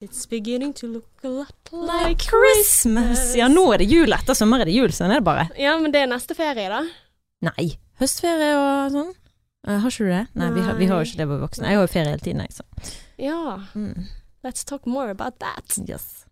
It's beginning to look a lot Like Christmas. Ja, nå er det jul. Etter sommer er det jul, sånn er det bare. Ja, men det er neste ferie, da. Nei. Høstferie og sånn. Uh, har ikke du det? Nei, vi har, vi har jo ikke det på voksne. Jeg har jo ferie hele tiden, jeg, så. Ja. Mm. Let's talk more about that. Yes.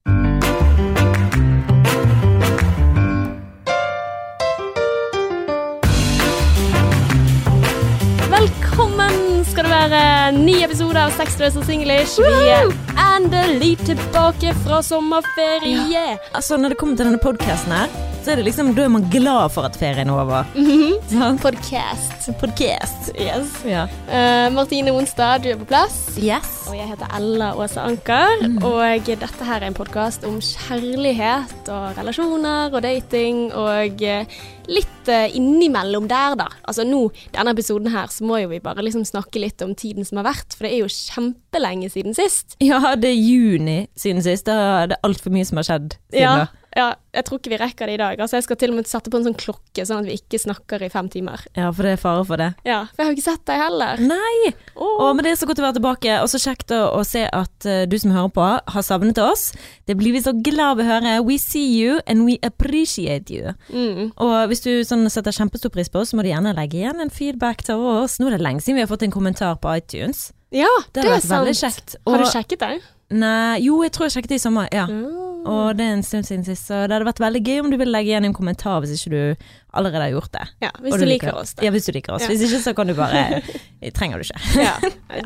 Skal det være. Ny episode av Sex, Dress og Singlish. Vi er endelig tilbake fra sommerferie. Altså, når det kommer til denne podcasten her, så er det liksom, da er man glad for at ferien er over. Sant? Podcast. Podcast. Yes. Ja. Uh, Martine Onstad, du er på plass. Yes. Og jeg heter Ella Åse Anker. Og dette her er en podkast om kjærlighet og relasjoner og dating og eh, litt eh, innimellom der, da. Altså nå, denne episoden her, så må jo vi bare liksom snakke litt om tiden som har vært, for det er jo kjempelenge siden sist. Ja, det er juni siden sist. Da er det altfor mye som har skjedd siden Ja, da. Ja, jeg tror ikke vi rekker det i dag. Altså, jeg skal til og med sette på en sånn klokke, sånn at vi ikke snakker i fem timer. Ja, for det er fare for det. Ja, for jeg har ikke sett deg heller. Nei! Oh. Å, men det er så godt å være tilbake, og så kjekt å, å se at uh, du som hører på, har savnet oss. Det blir vi så glad ved å høre. We see you, and we appreciate you. Mm. Og hvis du sånn setter kjempestor pris på oss, så må du gjerne legge igjen en feedback til oss. Nå er det lenge siden vi har fått en kommentar på iTunes. Ja, Det det, er sant. kjekt. Har du sjekket det? Nei, jo, jeg tror jeg sjekket det i sommer, ja. Mm. Og det er en stund siden sist, så det hadde vært veldig gøy om du ville legge igjen en kommentar hvis ikke du allerede har gjort det. Ja, hvis Og du liker oss, da. Ja, hvis du liker oss. Ja. Hvis ikke, så kan du bare Trenger du ikke. Ja.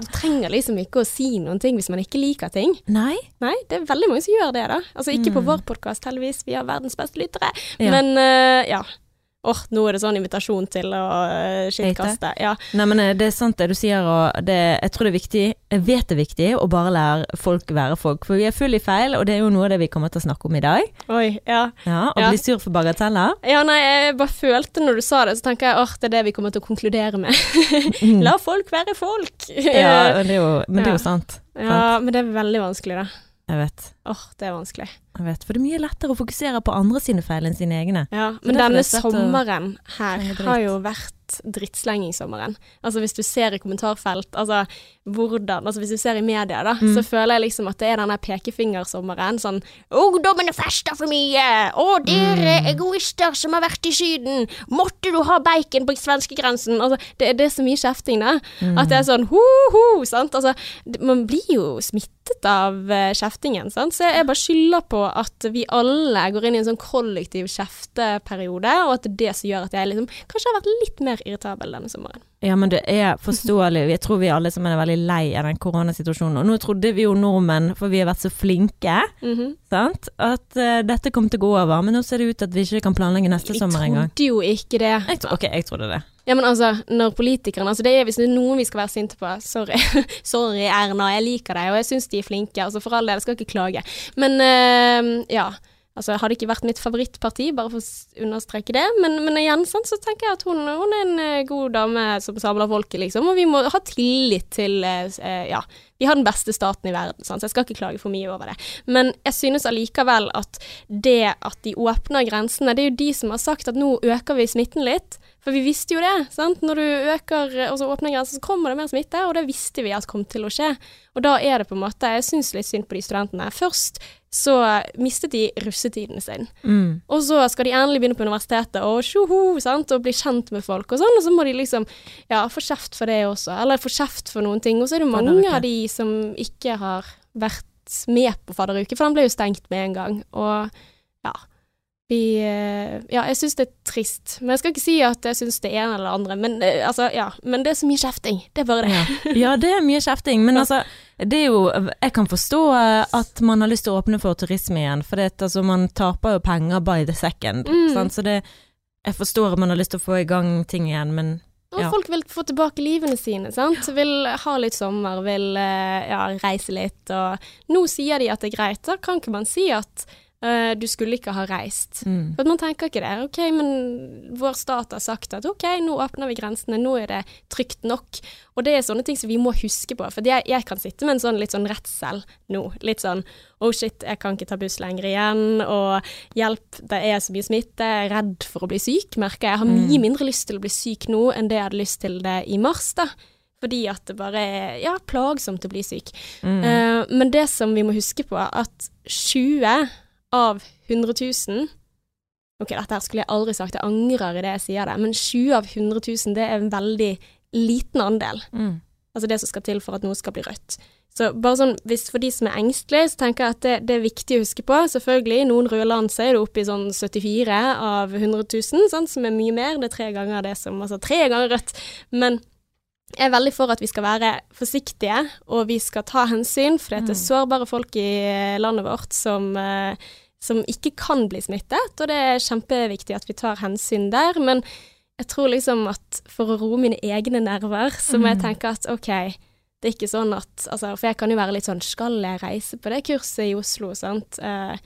Du trenger liksom ikke å si noen ting hvis man ikke liker ting. Nei? Nei, det er veldig mange som gjør det, da. Altså ikke på Mm. vår podkast, heldigvis. Vi har verdens beste lyttere. Men uh, ja. Åh, nå er det sånn invitasjon til å uh, skittkaste. Ja. Nei, men eh, det er sant det du sier, og det, jeg tror det er viktig, jeg vet det er viktig, å bare lære folk være folk. For vi er full i feil, og det er jo noe av det vi kommer til å snakke om i dag. Oi, ja. Ja, Å Ja. bli sur for bagateller. Ja, nei, jeg bare følte når du sa det, så tenker jeg åh, det er det vi kommer til å konkludere med. La folk være folk. Ja, og det jo, men det er jo sant. ja, men det er veldig vanskelig, da. Jeg vet. Åh, det er vanskelig. Jeg vet. For det er mye lettere å fokusere på andre sine feil enn sine egne. Ja, men denne sommeren her har jo vært drittslengingssommeren. Altså hvis du ser i kommentarfelt, altså hvordan Altså hvis du ser i media, da, Mm. så føler jeg liksom at det er denne pekefingersommeren. Sånn 'Ungdommene fester for mye', 'Å, dere Mm. egoister som har vært i Syden', 'Måtte du ha bacon på svenskegrensen'? Altså, det, det er så mye kjefting, da. Mm. At det er sånn ho-ho, sant. Altså, man blir jo smittet av eh, kjeftingen, sant. Så jeg bare skylder på at vi alle går inn i en sånn kollektiv kjefteperiode, og at det er det som gjør at jeg liksom kanskje har vært litt mer irritabel denne sommeren. Ja, men det er forståelig. Jeg tror vi alle som er veldig lei av den koronasituasjonen. Og nå trodde vi jo nordmenn, for vi har vært så flinke, Mhm. sant, at uh, dette kom til å gå over. Men nå ser det ut til at vi ikke kan planlegge neste jeg sommer engang. Jeg trodde jo ikke det. Jeg tro- Ok, jeg trodde det. Ja, men altså, når politikerne altså det er Hvis det er noen vi skal være sinte på Sorry, sorry Erna, jeg liker deg, og jeg syns de er flinke. Altså For all del, jeg skal ikke klage. Men eh, ja. Altså, Hadde ikke vært mitt favorittparti, bare for å understreke det. Men, men igjen sant, så tenker jeg at hun, hun er en eh, god dame som samler folket, liksom. Og vi må ha tillit til eh, Ja, vi har den beste staten i verden, sant? så jeg skal ikke klage for mye over det. Men jeg synes allikevel at det at de åpner grensene, det er jo de som har sagt at nå øker vi smitten litt. For vi visste jo det. sant? Når du øker, og så åpner grensen, så kommer det mer smitte, og det visste vi at kom til å skje. Og da er det på en måte Jeg syns litt synd på de studentene. Først så mistet de russetiden sin. Mm. Og så skal de endelig begynne på universitetet og tjoho, sant, og bli kjent med folk og sånn, og så må de liksom ja, få kjeft for det også, eller få kjeft for noen ting. Og så er det mange av de som ikke har vært med på fadderuke, for den ble jo stengt med en gang. Og Vi eh, Ja, jeg syns det er trist. Men jeg skal ikke si at jeg syns det ene eller andre, men eh, altså, ja. Men det er så mye kjefting. Det er bare det. Ja. ja, det er mye kjefting. Men altså, det er jo Jeg kan forstå eh, at man har lyst til å åpne for turisme igjen, for det, altså, man taper jo penger by the second. Mm. Så det Jeg forstår at man har lyst til å få i gang ting igjen, men Og folk vil få tilbake livene sine, sant. Vil ha litt sommer, vil ja, reise litt. Og nå sier de at det er greit. Da kan ikke man si at eh, du skulle ikke ha reist. mm. For at man tenker ikke det. Ok, men vår stat har sagt at ok, nå åpner vi grensene, nå er det trygt nok. Og det er sånne ting som vi må huske på. For jeg, jeg kan sitte med en sånn litt sånn redsel nå. Litt sånn oh shit, jeg kan ikke ta buss lenger igjen, og hjelp, det er så mye smitte, jeg er redd for å bli syk, merker jeg. Jeg har mye mindre lyst til å bli syk nå enn det jeg hadde lyst til det i mars, da. Fordi at det bare er ja, plagsomt å bli syk. Mm. Uh, men det som vi må huske på, at 20 av 100 000 Ok, dette her skulle jeg aldri sagt, jeg angrer i det jeg sier det, men 20 av 100 000 det er en veldig liten andel. Mm. Altså det som skal til for at noe skal bli rødt. Så bare sånn, hvis For de som er engstelige, så tenker jeg at det, det er viktig å huske på. Selvfølgelig, noen røde land så er det oppe i sånn 74 av 100 000, sånn, som er mye mer. Det er tre ganger det som Altså tre ganger rødt. Men jeg er veldig for at vi skal være forsiktige, og vi skal ta hensyn, for det er sårbare folk i landet vårt som, eh, som ikke kan bli smittet, og det er kjempeviktig at vi tar hensyn der. Men jeg tror liksom at for å roe mine egne nerver, så må jeg tenke at OK, det er ikke sånn at altså, For jeg kan jo være litt sånn Skal jeg reise på det kurset i Oslo, sant? Eh,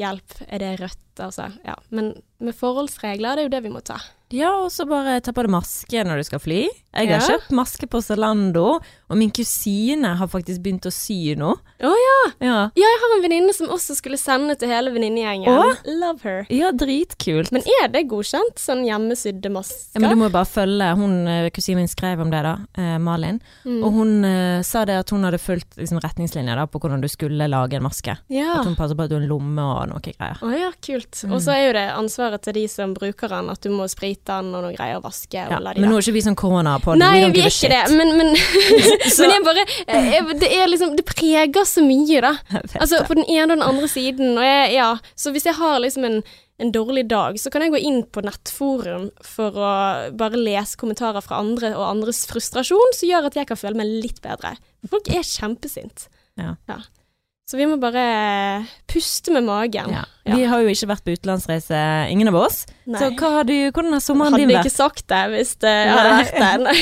hjelp, er det rødt, altså? Ja. Men med forholdsregler, det er jo det vi må ta. Ja, og så bare ta på deg maske når du skal fly. Jeg har kjøpt maske på Zalando, og min kusine har faktisk begynt å sy nå. Å ja! Ja, Ja, jeg har en venninne som også skulle sende til hele venninnegjengen. Oh. Love her. ja dritkult. Men er det godkjent, sånn hjemmesydde masker? Ja, men du må jo bare følge Hun, eh, Kusinen min skrev om det, da, eh, Malin. Mm. Og hun eh, sa det at hun hadde fulgt liksom, retningslinjer da, på hvordan du skulle lage en maske. ja. At hun passer på at du har en lomme og noe greier. Å ja, kult. Mm. Og så er jo det ansvaret til de som bruker den, at du må sprite den og noe greier og vaske Ja, og la de men nå er ikke vi sånn korona på Nei, vi er ikke det, men, men, men jeg bare jeg, Det er liksom Det preger så mye, da. Altså på den ene og den andre siden. Og jeg, ja, så hvis jeg har liksom en, en dårlig dag, så kan jeg gå inn på nettforum for å bare lese kommentarer fra andre og andres frustrasjon, som gjør at jeg kan føle meg litt bedre. Folk er kjempesint. Ja. Så vi må bare puste med magen. Ja. Ja. Vi har jo ikke vært på utenlandsreise, ingen av oss. Nei. Så har du, hvordan har sommeren Hadde din ikke sagt det hvis det hadde vært det.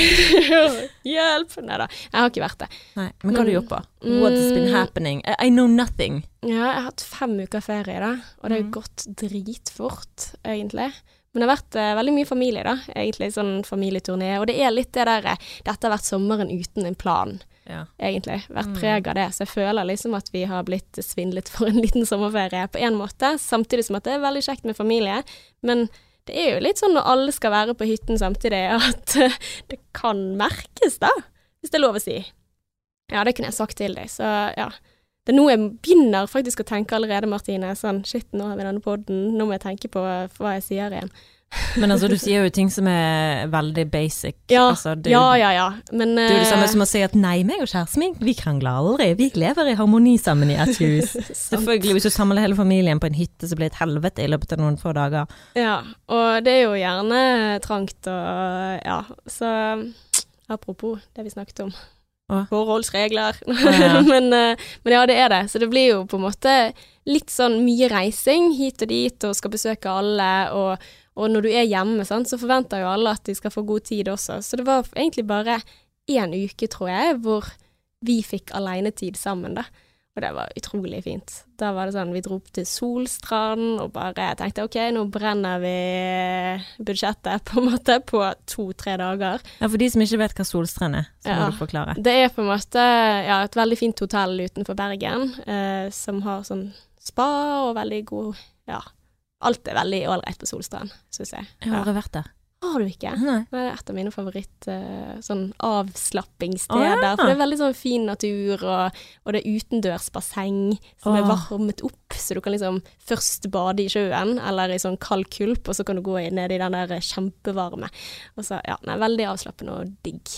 Hjelp! Nei da, jeg har ikke vært det. Nei, men hva har du gjort på? What has been Mm. happening? I, I know nothing. Ja, jeg har hatt fem uker ferie, da, og det har Mm. gått dritfort, egentlig. Men det har vært uh, veldig mye familie, da, egentlig, sånn familieturné. Og det er litt det der eh, Dette har vært sommeren uten en plan, Ja. egentlig. Vært Mm. preg av det. Så jeg føler liksom at vi har blitt svindlet for en liten sommerferie på en måte, samtidig som at det er veldig kjekt med familie. Men det er jo litt sånn når alle skal være på hytten samtidig, at eh, det kan merkes, da. Hvis det er lov å si. Ja, det kunne jeg sagt til deg, så ja. Det er nå jeg begynner faktisk å tenke allerede, Martine. Sånn, shit, nå har vi denne podden, nå må jeg tenke på hva jeg sier igjen. Men altså, du sier jo ting som er veldig basic. Ja, altså, det, er ja, ja, ja. Men Det er jo det samme eh, som å si at nei, meg og kjæresten min, vi krangler aldri. Vi lever i harmoni sammen i et hus. Selvfølgelig, hvis du samler hele familien på en hytte, så blir det et helvete i løpet av noen få dager. Ja, og det er jo gjerne trangt og ja, så apropos det vi snakket om. Forholdsregler. ja. men, eh, men ja, det er det. Så det blir jo på en måte litt sånn mye reising hit og dit, og skal besøke alle, og, og når du er hjemme, sant, så forventer jo alle at de skal få god tid også. Så det var egentlig bare én uke, tror jeg, hvor vi fikk alenetid sammen, da. Og det var utrolig fint. Da var det sånn, vi dro opp til Solstrand og bare tenkte ok, nå brenner vi budsjettet på en måte på to-tre dager. Ja, For de som ikke vet hva Solstrand er, så må Ja. du forklare. Det er på en måte ja, et veldig fint hotell utenfor Bergen, eh, som har sånn spa og veldig god Ja, alt er veldig ålreit på Solstrand, syns jeg. Jeg har aldri vært der. Har du ikke? Nei. Det er et av mine favoritt eh, sånn avslappingssteder. Å, ja. For det er veldig sånn fin natur, og, og det er utendørsbasseng som er varmet opp, så du kan liksom først bade i sjøen, eller i sånn kald kulp, og så kan du gå ned i den der kjempevarme. Og så, ja, nei, veldig avslappende og digg.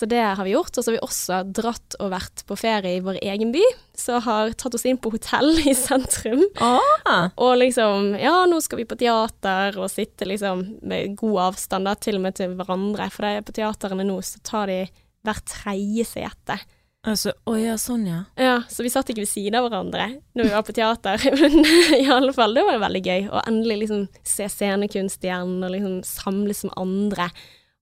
Så det har vi gjort. Og så har vi også dratt og vært på ferie i vår egen by, så har tatt oss inn på hotell i sentrum. Ah, Og liksom, ja, nå skal vi på teater, og sitte liksom med god avstand da, til og med til hverandre. For det er på teaterne nå, så tar de hver tredje sete. altså, å ja, sånn ja. Ja, så vi satt ikke ved siden av hverandre når vi var på teater, men i alle fall, det var veldig gøy. å endelig liksom se scenekunst igjen, og liksom samles med andre.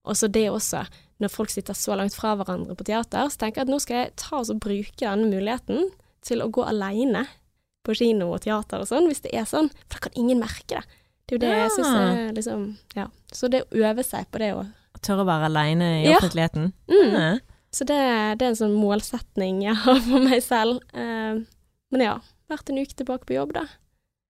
Og så det også, når folk sitter så langt fra hverandre på teater, så tenker jeg at nå skal jeg ta og bruke denne muligheten til å gå alene på kino og teater og sånn, hvis det er sånn. For da kan ingen merke det. Det er jo det jeg syns Ja. er liksom Ja. Så det å øve seg på det òg. Tørre å være aleine i Ja. offentligheten. Mm. Ja. Så det, det er en sånn målsetning jeg har for meg selv. Uh, men ja, vært en uke tilbake på jobb, da.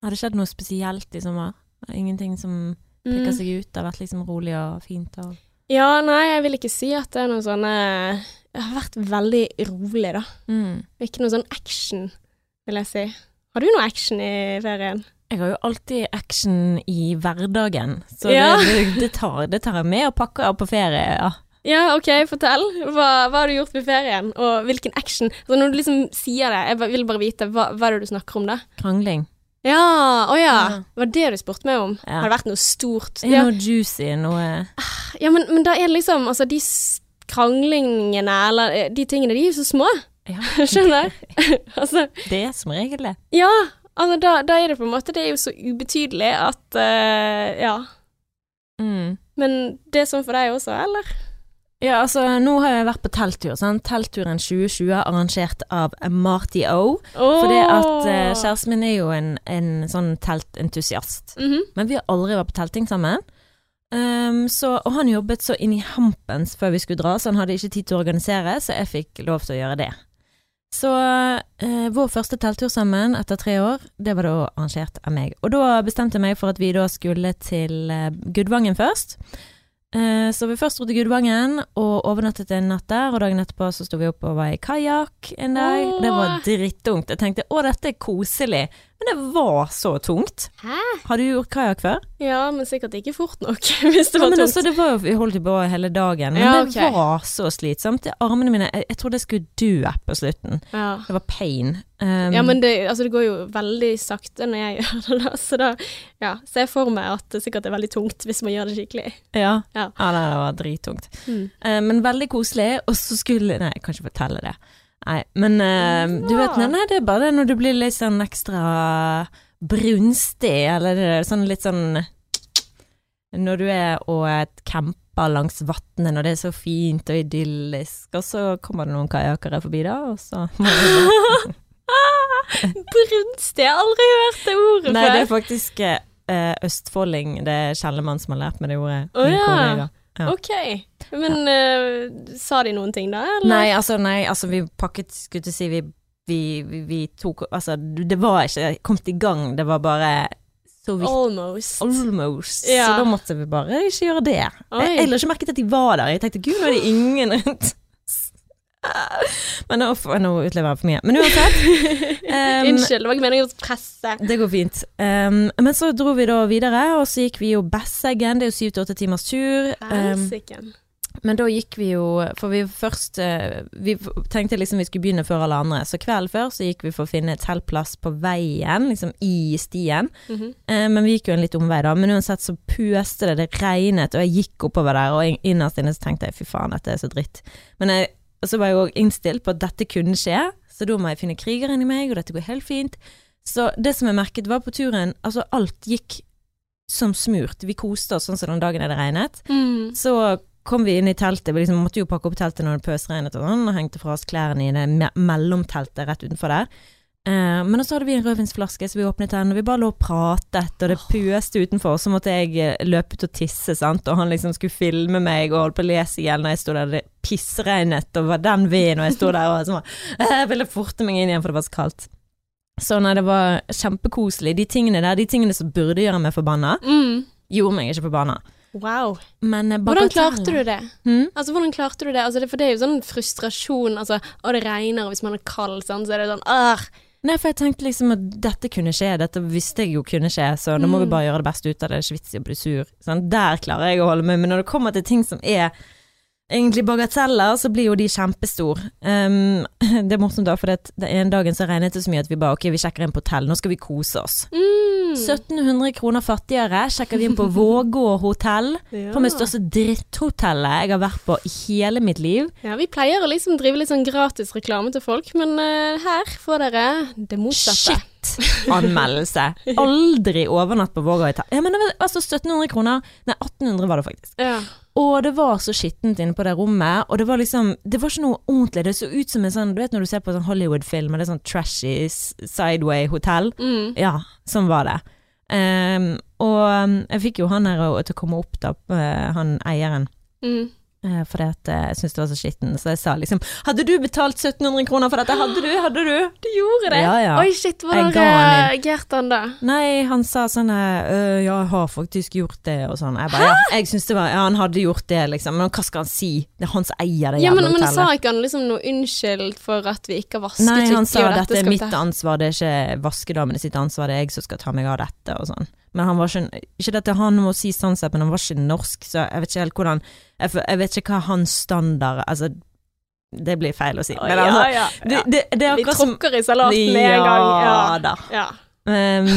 Har det skjedd noe spesielt i sommer? Ingenting som Mm. seg ut? Det har vært liksom rolig og fint og Ja, nei, jeg vil ikke si at det er noe sånn Jeg har vært veldig rolig, da. Mm. Ikke noe sånn action, vil jeg si. Har du noe action i ferien? Jeg har jo alltid action i hverdagen, så Ja. det, det, tar, det tar jeg med og pakker på ferie. Ja. Ja, OK, fortell. Hva, hva har du gjort med ferien, og hvilken action? Altså, når du liksom sier det, jeg vil bare vite, hva, hva er det du snakker om da? Krangling. Ja, å ja. Det Var det du spurte meg om? Ja. Har det vært noe stort? Ja, noe juicy, noe ja men, men da er det liksom Altså, de kranglingene, eller eh, de tingene, de er jo så små. ja, Skjønner? altså, Det er som regel det. ja. Altså, da, da er det på en måte Det er jo så ubetydelig at uh, Ja. Mm. Men det er sånn for deg også, eller? Ja, altså, nå har jeg vært på telttur. Sant? Teltturen 2020 arrangert av Marty O. Oh! Fordi at eh, kjæresten min er jo en, en sånn teltentusiast. Mhm. Men vi har aldri vært på telting sammen. Um, så, og han jobbet så inn i hampens før vi skulle dra, så han hadde ikke tid til å organisere, så jeg fikk lov til å gjøre det. Så eh, vår første telttur sammen etter tre år, det var da arrangert av meg. Og da bestemte jeg meg for at vi da skulle til eh, Gudvangen først. Eh, så vi først dro til Gudvangen og overnattet en natt der, og dagen etterpå så sto vi opp og var i kajakk en dag. Åh. Det var drittungt. Jeg tenkte å, dette er koselig, men det var så tungt. Hæ? Har du gjort kajakk før? Ja, men sikkert ikke fort nok, hvis det Ja, var men tungt. altså, det var jo, vi holdt på hele dagen, men Ja, det var så slitsomt. Armene mine, jeg, jeg trodde jeg skulle dø på slutten. ja. Det var pain. Um, ja, men det, altså, det går jo veldig sakte når jeg gjør det, da. Så da ja, ser jeg for meg at det sikkert er veldig tungt hvis man gjør det skikkelig. Ja. Ja. nei, det var drittungt. Mm. Uh, men veldig koselig, og så skulle Nei, jeg kan ikke fortelle det. Nei, men uh, du vet, nei, det er bare det når du blir litt sånn ekstra brunstig, eller er sånn litt sånn Når du er og camper langs vannet når det er så fint og idyllisk, og så kommer det noen kajakkere forbi da, og så Brunstig, jeg har aldri hørt det ordet Nei, det er faktisk uh, østfolding. Det er Kjellemann som har lært meg det ordet. Oh, ja. Ja. Ok, men uh, sa de noen ting da, eller? Nei, altså, nei, altså vi pakket, skulle til si, vi, vi, vi, vi tok Altså, det var ikke kommet i gang, det var bare så vidt Almost. Almost. Ja. Så da måtte vi bare ikke gjøre det. Oi. Jeg la ikke merke til at de var der. Jeg tenkte gud, nå er det ingen rundt. Men nå, nå utlever jeg for mye. Men uansett. um, Unnskyld, det var ikke meningen å presse. Det går fint. Um, men så dro vi da videre, og så gikk vi jo Besseggen. Det er jo syv til åtte timers tur. Um, men da gikk vi jo For vi først eh, Vi tenkte liksom vi skulle begynne før alle andre, så kvelden før så gikk vi for å finne teltplass på veien, liksom i stien. Mhm. Eh, men vi gikk jo en litt omvei, da. Men uansett så pøste det, det regnet, og jeg gikk oppover der, og innerst inne så tenkte jeg fy faen, dette er så dritt. Men jeg, og så var jeg òg innstilt på at dette kunne skje, så da må jeg finne krigeren i meg, og dette går helt fint. Så det som jeg merket var på turen, altså alt gikk som smurt. Vi koste oss sånn som den dagen det regnet. Mm. Så kom vi inn i teltet, vi liksom måtte jo pakke opp teltet når det pøsregnet og sånn, og hengte fra oss klærne i det me mellomteltet rett utenfor der. Eh, men så hadde vi en rødvinsflaske, så vi åpnet den, og vi bare lå og pratet, og det pøste utenfor. Så måtte jeg eh, løpe ut og tisse, sant, og han liksom skulle filme meg og holde på å lese i hjel når jeg sto der, det pissregnet og var den veden, og jeg sto der og sånn, jeg ville forte meg inn igjen, for det var så kaldt. Så nei, det var kjempekoselig. De tingene der, de tingene som burde gjøre meg forbanna, Mm. gjorde meg ikke forbanna. Wow. Men eh, Hvordan klarte du det? Hmm? Altså, hvordan klarte du det? Altså, det? For det er jo sånn frustrasjon, altså, og det regner, og hvis man er kald, sånn, så er det sånn, åh, Nei, for jeg tenkte liksom at dette kunne skje, dette visste jeg jo kunne skje, så nå må vi Mm. bare gjøre det beste ut av det, det er ikke vits i å bli sur. Sånn, der klarer jeg å holde meg, men når det kommer til ting som er egentlig bagateller, så blir jo de kjempestor. Um, det er morsomt da, for det, det en dagen så regnet det så mye at vi bare, ok, vi sjekker inn på hotell, nå skal vi kose oss. mm. 1700 kroner fattigere, sjekker vi inn på Vågå hotell, ja. på det største dritthotellet jeg har vært på i hele mitt liv. Ja, vi pleier å liksom drive litt sånn gratis reklame til folk, men uh, her får dere det motsatte. Shit! Anmeldelse. Aldri overnatt på Vågå hotell. Ja, men det var altså 1700 kroner. Nei, 1800 var det faktisk. Ja. Og det var så skittent inne på det rommet, og det var liksom Det var ikke noe ordentlig. Det så ut som en sånn Du vet når du ser på sånn Hollywood-film, og det er sånn trashy sideway-hotell? Mm. Ja, sånn var det. Um, og jeg fikk jo han her til å komme opp, da, eh, han eieren. Mm. Eh, det at eh, jeg syntes det var så skitten, så jeg sa liksom Hadde du betalt 1700 kroner for dette? Hadde du? Hadde du? Du gjorde det? Ja, ja. Oi, shit, hvor hvordan reagerte han da? Nei, han sa sånn eh, «Øh, Ja, jeg har faktisk gjort det, og sånn. Jeg bare ja, jeg syns det var Ja, han hadde gjort det, liksom. Men hva skal han si? Det er han som eier det Ja, jævla men, men sa ikke han liksom noe unnskyld for at vi ikke har vasket Nei, han sa dette er mitt ansvar, det er ikke vaskedamene sitt ansvar, det er jeg som skal ta meg av dette, og sånn. Men han var ikke Ikke dette han må si sånn sett, men han var ikke norsk, så jeg vet ikke helt hvordan Jeg, jeg vet ikke hva hans standard Altså, det blir feil å si. Men altså, ja, ja, ja. det, det er Vi tråkker i salaten med en gang. Ja Ja. da. ja. Um,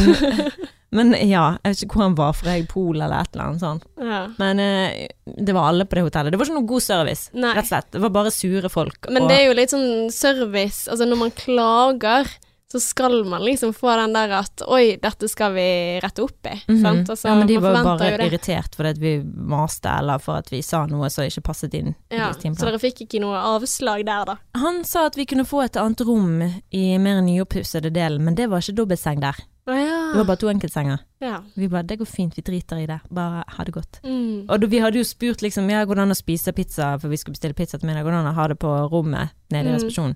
men ja, jeg vet ikke hvor han var fra, jeg Pol eller et eller annet sånt. ja. Men uh, det var alle på det hotellet. Det var ikke noe god service, Nei. rett og slett. Det var bare sure folk. Men og, det er jo litt sånn service Altså når man klager, så skal man liksom få den der at Oi, dette skal vi rette opp i. Mhm. sant? Altså, ja, men de var jo bare irritert fordi vi maste, eller for at vi sa noe som ikke passet inn. Ja, så dere fikk ikke noe avslag der, da? Han sa at vi kunne få et annet rom i mer nyoppussede delen, men det var ikke dobbeltseng der. Ah, ja. Det var bare to enkeltsenger. ja. Vi bare 'det går fint, vi driter i det', bare ha det godt. Mm. Og da, vi hadde jo spurt liksom, ja, går det an å spise pizza, for vi skulle bestille pizza til middag, går det an å ha det på rommet nede i Mm.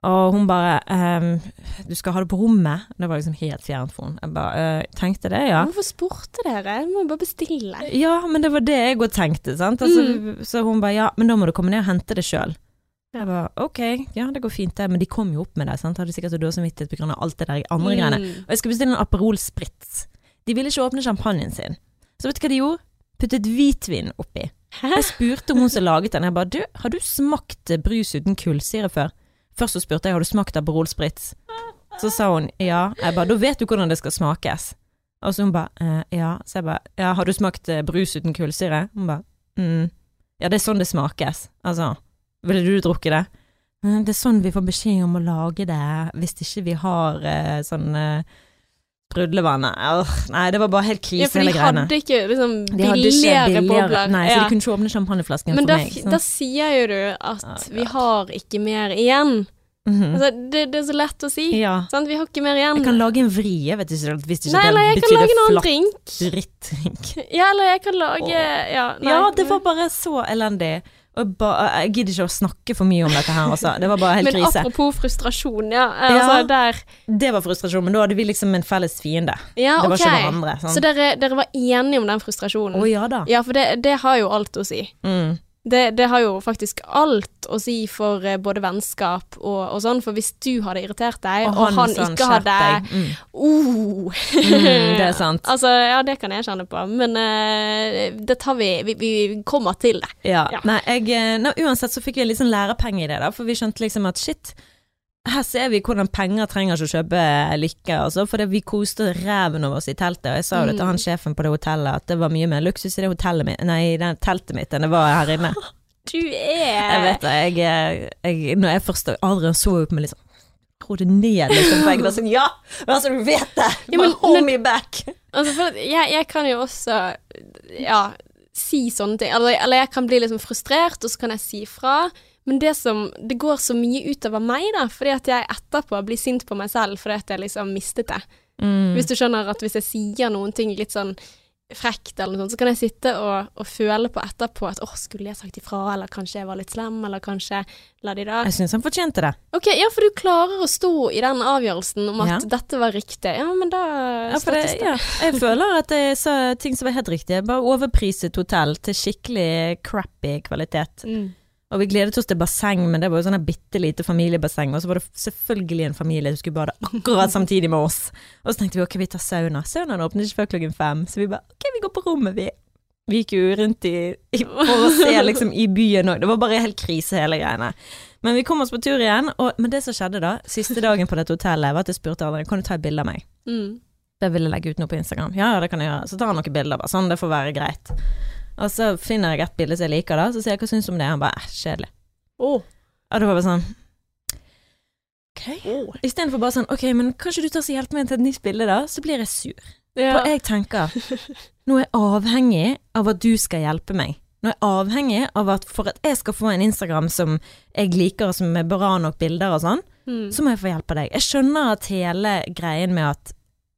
Og hun bare ehm, 'du skal ha det på rommet'? Det var liksom helt fjernt for henne. Jeg bare eh, tenkte det, ja. Hvorfor spurte dere? Jeg må bare bestille. Ja, men det var det jeg òg tenkte, sant. Altså, Så hun bare 'ja, men da må du komme ned og hente det sjøl'. Jeg bare ok, ja det går fint det, men de kom jo opp med det, sant. Hadde sikkert så dårlig samvittighet av alt det der andre greiene. Mm. Og jeg skulle bestille en Aperol Spritz. De ville ikke åpne champagnen sin. Så vet du hva de gjorde? Puttet hvitvin oppi. Hæ? Jeg spurte hun som laget den, jeg bare du, har du smakt brus uten kullsyre før? Først så spurte jeg har du smakt Aperol Spritz. Så sa hun ja. Jeg bare da vet du hvordan det skal smakes. Og så hun bare eh, ja. Så jeg bare ja, har du smakt eh, brus uten kullsyre? Hun bare mm. Ja, det er sånn det smakes. Altså, ville du drukket det? «Mm, Det er sånn vi får beskjed om å lage det, hvis ikke vi har eh, sånn eh, sprudlevann. Øh, nei, det var bare helt krise, ja, hele greiene. hadde ikke liksom De hadde ikke billigere billigere bobler. Nei, så Ja. de kunne ikke åpne champagneflasken Men for da, meg. Men da sier jo du at Ah, vi har ikke mer igjen. Mhm. Altså, det, det er så lett å si. Ja. Sant? Vi har ikke mer igjen. Jeg kan lage en vrie, vet du, hvis ikke Nei, det eller jeg kan lage en annen drink. drittdrink. Ja, eller jeg kan lage oh. Ja, nei. Ja, det var bare så elendig. Og ba, jeg gidder ikke å snakke for mye om dette her, altså. Det var bare helt Men krise. apropos frustrasjon, ja. Altså, Ja. Det var frustrasjon, men da hadde vi liksom en felles fiende. Ja, Det var okay. ikke hverandre. Så Sånn. dere, dere var enige om den frustrasjonen? Å ja da. Ja, for det, det har jo alt å si. Mm. Det, det har jo faktisk alt å si for eh, både vennskap og, og sånn, for hvis du hadde irritert deg, og, han, sånn, ikke hadde mm. oh. Mm, Det er sant. Altså, ja, det kan jeg kjenne på, men uh, det tar vi, vi Vi kommer til det. Ja. Ja. Nei, jeg, nå, uansett så fikk vi en liten sånn lærepenge i det, da, for vi skjønte liksom at shit, her ser vi hvordan penger trenger ikke å kjøpe lykke, altså, for vi koste ræven av oss i teltet, og jeg sa jo det til Mm. han sjefen på det hotellet, at det var mye mer luksus i det hotellet mitt, nei, i det teltet mitt enn det var her inne. Du er Jeg vet det, jeg, jeg, når jeg først Adrian så opp med meg liksom Ro det ned, liksom. For jeg var sånn Ja! Altså, du vet det! Ja, men- hold me back! Altså, for jeg, jeg kan jo også ja, si sånne ting. Eller, eller jeg kan bli liksom frustrert, og så kan jeg si fra. Men det som Det går så mye utover meg, da, fordi at jeg etterpå blir sint på meg selv fordi at jeg liksom mistet det. Mm. Hvis du skjønner at hvis jeg sier noen ting litt sånn frekt eller noe sånt, så kan jeg sitte og, og føle på etterpå at åh, skulle jeg sagt ifra, eller kanskje jeg var litt slem, eller kanskje la de da Jeg syns han fortjente det. Ok, ja, for du klarer å stå i den avgjørelsen om at Ja. dette var riktig. Ja, men da Ja, det. ja. Jeg føler at jeg sa ting som var helt riktige. Bare overpriset hotell til skikkelig crappy kvalitet. Mm. Og vi gledet oss til basseng, men det var jo sånn bitte lite familiebasseng. Og så var det selvfølgelig en familie som skulle bade akkurat samtidig med oss. Og så tenkte vi ok, vi tar sauna. Saunaen åpnet ikke før klokken fem, så vi bare ok, vi går på rommet, vi. Vi gikk jo rundt i, i for å se liksom i byen òg. Det var bare helt krise hele greiene. Men vi kom oss på tur igjen, og, men det som skjedde da, siste dagen på dette hotellet, var at jeg spurte Adrian kan du ta et bilde av meg. Mm. Jeg ville legge ut noe på Instagram. Ja, ja, det kan jeg gjøre. Så tar han noen bilder, bare sånn, det får være greit. Og så finner jeg et bilde som jeg liker, da, så sier jeg hva syns du om det? Han bare eh, kjedelig. Oh. Og det var bare sånn Ok. Istedenfor bare sånn ok, men kanskje du tar så hjelper meg til et nytt bilde, da? Så blir jeg sur. Ja. For jeg tenker nå er jeg avhengig av at du skal hjelpe meg. Nå er jeg avhengig av at for at jeg skal få en Instagram som jeg liker, og som er bra nok bilder og sånn, Mm. så må jeg få hjelp av deg. Jeg skjønner at hele greien med at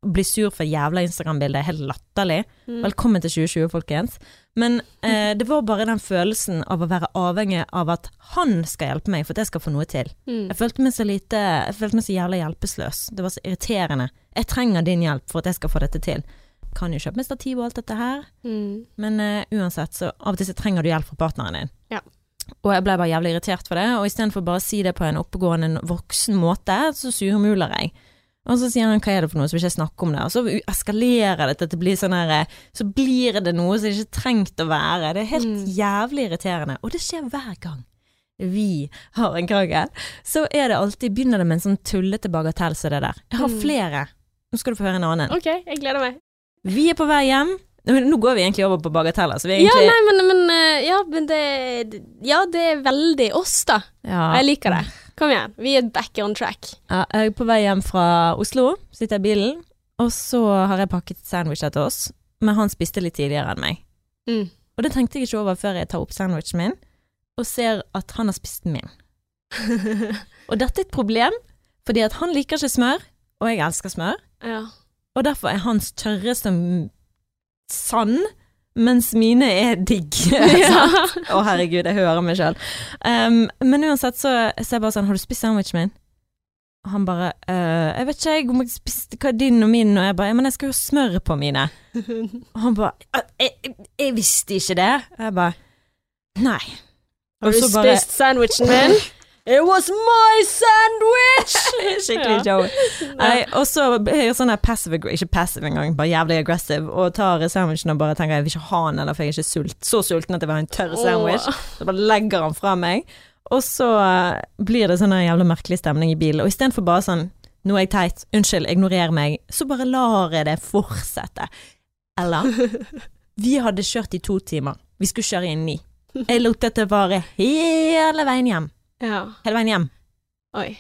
bli sur for jævla Instagram-bildet er helt latterlig. Mm. Velkommen til 2020, folkens. Men eh, det var bare den følelsen av å være avhengig av at han skal hjelpe meg for at jeg skal få noe til. Mm. Jeg følte meg så lite Jeg følte meg så jævla hjelpeløs. Det var så irriterende. Jeg trenger din hjelp for at jeg skal få dette til. Kan jo kjøpe meg stativ og alt dette her, Mm. men eh, uansett, så av og til så trenger du hjelp fra partneren din. Ja. Og jeg ble bare jævlig irritert for det, og istedenfor bare å si det på en oppegående voksen måte, så surmuler jeg. Og så sier han hva er det for noe, så vil ikke jeg snakke om det. Og så eskalerer det til det blir sånn her Så blir det noe som det ikke trengt å være. Det er helt Mm. jævlig irriterende. Og det skjer hver gang vi har en krangel. Så er det alltid Begynner det med en sånn tullete bagatell som det der. Jeg har Mm. flere. Nå skal du få høre en annen. OK, jeg gleder meg. Vi er på vei hjem. Nå går vi egentlig over på bagateller, så vi er Ja, nei, men, men eh, Ja, men det Ja, det er veldig oss, da. Ja. Jeg liker det. Kom igjen. Vi er back on track. Ja, jeg er på vei hjem fra Oslo, sitter i bilen, og så har jeg pakket sandwicher til oss, men han spiste litt tidligere enn meg. Mm. Og det tenkte jeg ikke over før jeg tar opp sandwichen min, og ser at han har spist min. Og dette er et problem, fordi at han liker ikke smør, og jeg elsker smør, ja. og derfor er hans tørre som sand, mens mine er digg. ja. Å herregud, jeg hører meg sjøl. Um, men uansett så så jeg bare sånn Har du spist sandwichen min? Og han bare «Øh, Jeg vet ikke, om jeg spiste hva er din og min, og jeg bare «Ja, Men jeg skal jo ha smør på mine. Og han bare «Øh, jeg, jeg, jeg visste ikke det. Og jeg bare Nei. Har du spist bare- sandwichen min? It was my sandwich! Skikkelig Joey. Nei, og så er jeg sånn her passive Ikke passive engang, bare jævlig aggressive, og tar sandwichen og bare tenker jeg vil ikke ha den, eller for jeg er ikke sult, så sulten at jeg vil ha en tørr sandwich. Så bare legger han fra meg, og så eh, blir det sånn jævla merkelig stemning i bilen. Og istedenfor bare sånn nå er jeg teit, unnskyld, ignorer meg, så bare lar jeg det fortsette. Eller Vi hadde kjørt i to timer. Vi skulle kjøre i ni. Jeg lot dette vare hele veien hjem. Ja. Hele veien hjem. Oi.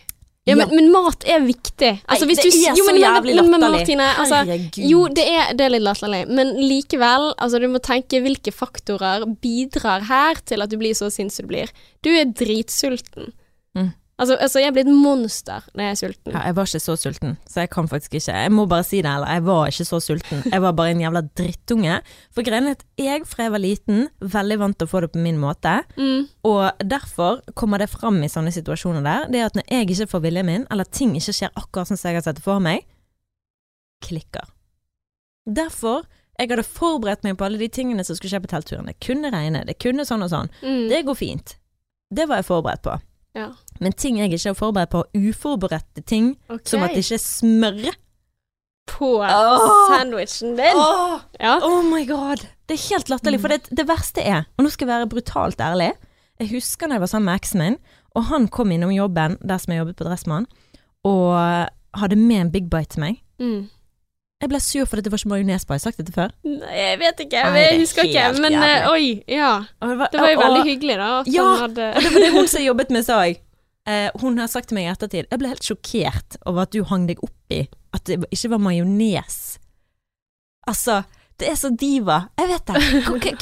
Ja, men, men mat er viktig. Altså, Nei, det du, er jo, men, så jævlig men, men, latterlig. Martine, altså, Herregud. jo, det er, det er litt latterlig, men likevel, altså, du må tenke hvilke faktorer bidrar her til at du blir så sint som du blir. Du er dritsulten. Altså, altså, jeg blir et monster når jeg er sulten. Ja, jeg var ikke så sulten, så jeg kan faktisk ikke Jeg må bare si det, eller jeg var ikke så sulten. Jeg var bare en jævla drittunge. For greien er at jeg fra jeg var liten, veldig vant til å få det på min måte. Mm. Og derfor kommer det fram i sånne situasjoner der, det er at når jeg ikke får viljen min, eller ting ikke skjer akkurat sånn som jeg har sett det for meg, klikker. Derfor jeg hadde forberedt meg på alle de tingene som skulle skje på teltturen. Det kunne regne, det kunne sånn og sånn. Mm. Det går fint. Det var jeg forberedt på. ja. Men ting jeg ikke er forberedt på, uforberedte ting, okay. som at det ikke er smør På oh! sandwichen din. Oh! Ja. oh my god! Det er helt latterlig, for det, det verste er, og nå skal jeg være brutalt ærlig Jeg husker da jeg var sammen med eksen min, og han kom innom jobben der som jeg jobbet på Dressmann, og hadde med en Big Bite til meg. Mm. Jeg ble sur fordi det var ikke majones på, har jeg sagt dette før? Nei, jeg vet ikke, Nei, jeg husker ikke. Men jævlig. eh, oi, ja. Det var jo veldig hyggelig, da. At Ja, han hadde Og det var det hun som jobbet med, sa jeg. Eh, hun har sagt til meg i ettertid Jeg ble helt sjokkert over at du hang deg opp i at det ikke var majones. Altså, det er så diva. Jeg vet det.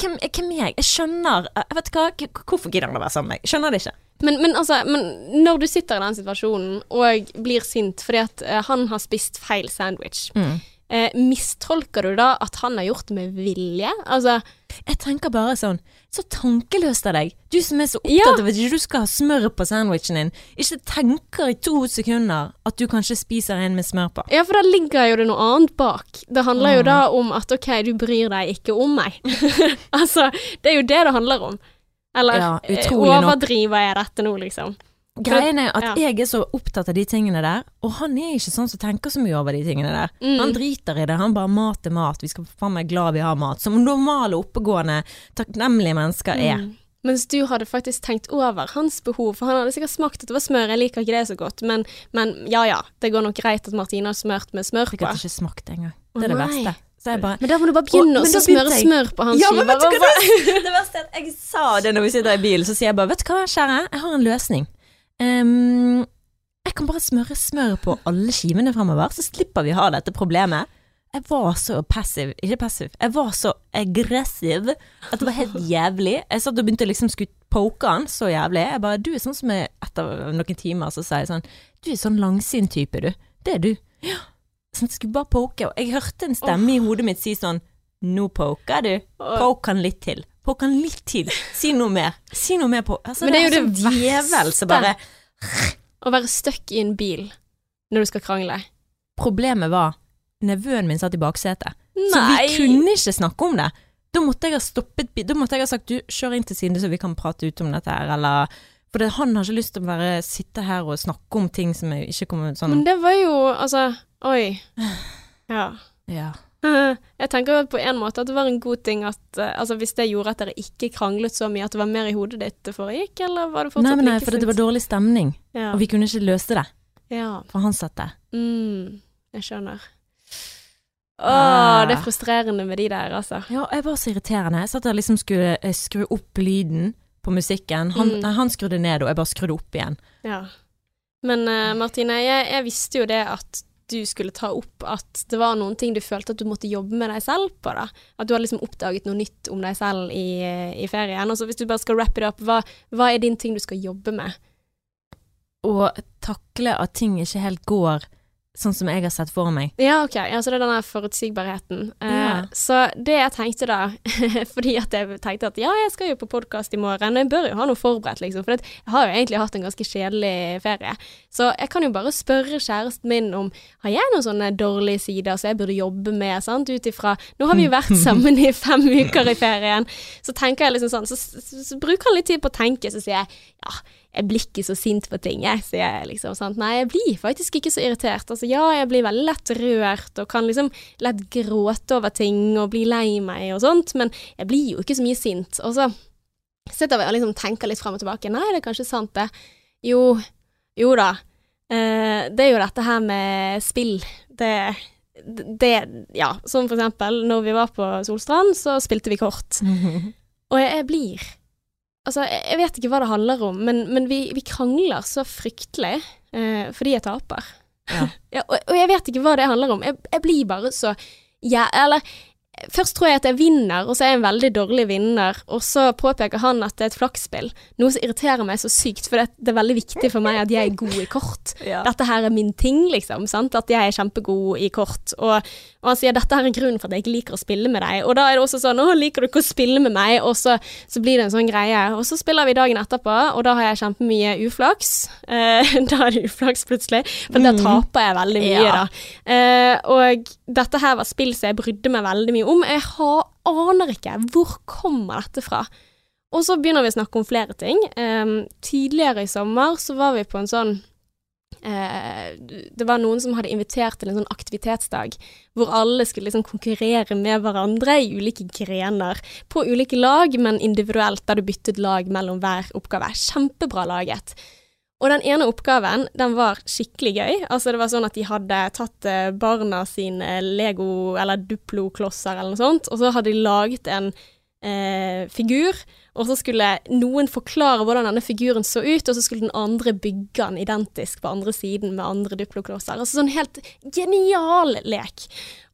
Hvem, er jeg? Jeg skjønner Jeg vet hva, Hvorfor gidder han å være sammen med meg? Skjønner det ikke. Men, men altså, men når du sitter i den situasjonen og blir sint fordi at eh, han har spist feil sandwich, eh, mistolker du da at han har gjort det med vilje? Altså, Jeg tenker bare sånn Så tankeløst av deg. Du som er så opptatt Ja. av at ikke du skal ha smør på sandwichen din. Ikke tenker i to sekunder at du kanskje spiser en med smør på. ja, for da ligger jo det noe annet bak. Det handler jo Mm. da om at ok, du bryr deg ikke om meg. altså, det er jo det det handler om. Eller Ja, eh, overdriver jeg dette nå, liksom? Greien er at Ja. jeg er så opptatt av de tingene der, og han er ikke sånn som tenker så mye over de tingene der. Mm. Han driter i det, han bare mat er mat, vi skal faen meg glad vi har mat. Som normale, oppegående, takknemlige mennesker er. Mm. Mens du hadde faktisk tenkt over hans behov, for han hadde sikkert smakt at det var smør, jeg liker ikke det så godt, men, men ja ja, det går nok greit at Martine har smørt med smør Jeg på. hadde ikke smakt det engang. Det er det nei. verste. Så jeg bare Men da må du bare begynne Å, smøre jeg. smør på hans Ja, skiver. du hva Det verste er at jeg sa det når vi sitter i bilen, så sier jeg bare Vet du hva, kjære, jeg har en løsning. Ehm, jeg kan bare smøre smør på alle skivene fremover, så slipper vi ha dette problemet. Jeg var så passiv, ikke passiv, jeg var så aggressiv at det var helt jævlig. Jeg satt og begynte liksom skulle poke han så jævlig. Jeg bare, du er sånn som jeg etter noen timer, så sier jeg sånn, du er sånn langsint type, du. Det er du. Ja. Sånn, jeg skulle bare poke, og jeg hørte en stemme i hodet mitt si sånn Nå poker du. Poke han litt til. Poke han litt til. Si noe mer. Si noe mer på altså, Men det er jo det verste bare Å være stuck i en bil når du skal krangle. Problemet var nevøen min satt i baksetet, så vi kunne ikke snakke om det. Da måtte jeg ha stoppet Da måtte jeg ha sagt du, kjør inn til siden så vi kan prate ut om dette her, eller For det, han har ikke lyst til å bare sitte her og snakke om ting som jeg ikke kommer sånn Men det var jo Altså, oi. Ja. Ja. Jeg tenker på en måte at det var en god ting at eh, Altså hvis det gjorde at dere ikke kranglet så mye, at det var mer i hodet ditt det foregikk, eller var det Nei, fortsatt men nei, like for det var dårlig stemning, Ja. og vi kunne ikke løse det, ja. for han satt der. Mm, jeg skjønner. Å, Ah. det er frustrerende med de der, altså. Ja, jeg var så irriterende. Jeg satt der liksom skulle eh, skru opp lyden på musikken. Han, Mm. nei, han skrudde ned, og jeg bare skrudde opp igjen. Ja. Men uh, Martine, jeg, jeg visste jo det at du skulle ta opp at det var noen ting du følte at du måtte jobbe med deg selv på, da. At du hadde liksom oppdaget noe nytt om deg selv i, i ferien. Og så hvis du bare skal wrap it up, hva, hva er din ting du skal jobbe med? Å takle at ting ikke helt går sånn som jeg har sett for meg. Ja, ok. Ja, så det er denne forutsigbarheten. Eh, Ja. Så det jeg tenkte da, fordi at jeg tenkte at ja, jeg skal jo på podkast i morgen, og jeg bør jo ha noe forberedt, liksom. For jeg har jo egentlig hatt en ganske kjedelig ferie. Så jeg kan jo bare spørre kjæresten min om har jeg noen sånne dårlige sider som jeg burde jobbe med, sant, ut ifra Nå har vi jo vært sammen i fem uker i ferien, så tenker jeg liksom sånn, så, så, så bruker han litt tid på å tenke, så sier jeg ja, jeg blir ikke så sint på ting, jeg, sier jeg liksom. Sant? Nei, jeg blir faktisk ikke så irritert. Altså ja, jeg blir veldig lett rørt og kan liksom lett gråte over ting og bli lei meg og sånt, men jeg blir jo ikke så mye sint. Og så sitter vi og liksom tenker litt fram og tilbake. Nei, det er kanskje sant, det. Jo, jo da. Eh, det er jo dette her med spill. Det det, ja, som for eksempel når vi var på Solstrand, så spilte vi kort. Og jeg, jeg blir Altså, jeg, vet ikke hva det handler om, men, men vi, vi krangler så fryktelig eh, fordi jeg taper. Ja. Ja, og, og jeg vet ikke hva det handler om. Jeg, jeg blir bare så ja, Eller Først tror jeg at jeg vinner, og så er jeg en veldig dårlig vinner. Og så påpeker han at det er et flaksspill. Noe som irriterer meg så sykt, for det, det er veldig viktig for meg at jeg er god i kort. Ja. Dette her er min ting, liksom. Sant? At jeg er kjempegod i kort. Og, og han sier dette her er grunnen for at jeg ikke liker å spille med deg. Og da er det også sånn å, liker du ikke å spille med meg? Og så, så blir det en sånn greie. Og så spiller vi dagen etterpå, og da har jeg kjempemye uflaks. Eh, da er det uflaks plutselig, for da Mm. taper jeg veldig mye, Ja. da. Eh, og dette her var spill som jeg brydde meg veldig mye om. Jeg har, aner ikke hvor kommer dette fra. Og så begynner vi å snakke om flere ting. Um, tidligere i sommer så var vi på en sånn eh, Det var noen som hadde invitert til en sånn aktivitetsdag hvor alle skulle liksom konkurrere med hverandre i ulike grener. På ulike lag, men individuelt, der du byttet lag mellom hver oppgave. Kjempebra laget. Og den ene oppgaven, den var skikkelig gøy. Altså det var sånn at de hadde tatt eh, barna sine Lego- eller Duplo-klosser eller noe sånt, og så hadde de laget en eh, figur, og så skulle noen forklare hvordan denne figuren så ut, og så skulle den andre bygge den identisk på andre siden med andre Duplo-klosser. Altså sånn helt genial lek.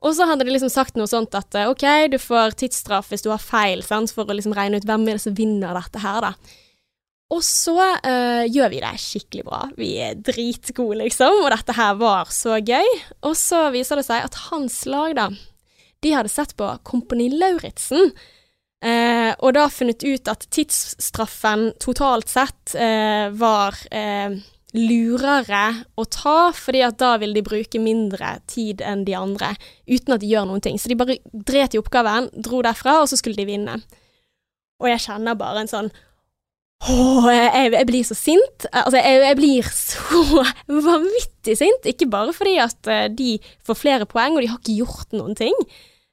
Og så hadde de liksom sagt noe sånt at eh, OK, du får tidsstraff hvis du har feil, sant, for å liksom regne ut hvem er det som vinner dette her, da. Og så eh, gjør vi det skikkelig bra. Vi er dritgode, liksom, og dette her var så gøy. Og så viser det seg at hans lag, da, de hadde sett på Kompani Lauritzen. Eh, og da funnet ut at tidsstraffen totalt sett eh, var eh, lurere å ta, fordi at da vil de bruke mindre tid enn de andre, uten at de gjør noen ting. Så de bare dret i oppgaven, dro derfra, og så skulle de vinne. Og jeg kjenner bare en sånn Åh, jeg, jeg blir så sint. Altså, jeg, jeg blir så vanvittig sint. Ikke bare fordi at eh, de får flere poeng, og de har ikke gjort noen ting.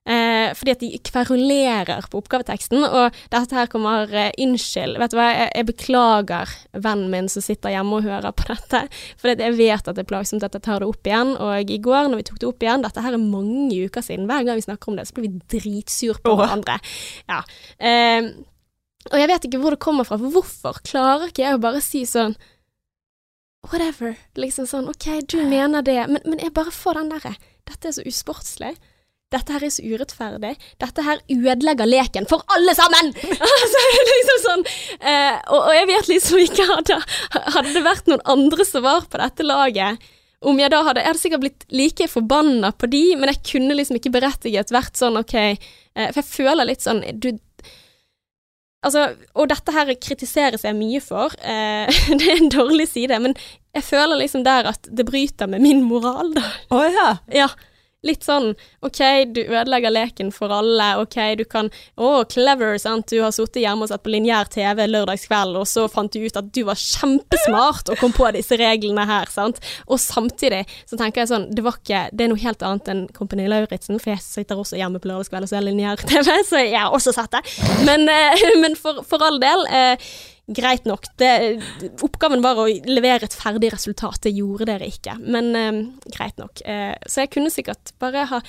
Eh, fordi at de kverulerer på oppgaveteksten, og dette her kommer eh, Unnskyld, vet du hva, jeg, jeg beklager vennen min som sitter hjemme og hører på dette, for jeg vet at det er plagsomt at jeg tar det opp igjen, og i går når vi tok det opp igjen, dette her er mange uker siden, hver gang vi snakker om det, så blir vi dritsur på oh. hverandre. Ja. Eh, og jeg vet ikke hvor det kommer fra, for hvorfor klarer ikke jeg å bare si sånn Whatever. Liksom sånn, OK, du mener det, men, men jeg bare får den derre Dette er så usportslig. Dette her er så urettferdig. Dette her ødelegger leken for alle sammen! altså, liksom sånn eh, og, og jeg vet liksom ikke hadde, hadde det vært noen andre som var på dette laget, om jeg da hadde Jeg hadde sikkert blitt like forbanna på de, men jeg kunne liksom ikke berettiget vært sånn OK eh, For jeg føler litt sånn Du Altså, og dette her kritiseres jeg mye for. Eh, det er en dårlig side, men jeg føler liksom der at det bryter med min moral, da. Å ja. Ja. Litt sånn OK, du ødelegger leken for alle. OK, du kan Å, clever, sant. Du har sittet hjemme og sett på lineær TV lørdagskveld, og så fant du ut at du var kjempesmart og kom på disse reglene her, sant. Og samtidig så tenker jeg sånn, det var ikke Det er noe helt annet enn Kompani Lauritzen, for jeg sitter også hjemme på lørdagskveld og ser lineær TV, så jeg har også sett det. Men, eh, men for, for all del. Eh, Greit nok. Det, oppgaven var å levere et ferdig resultat. Det gjorde dere ikke, men eh, greit nok. Eh, så jeg kunne sikkert bare ha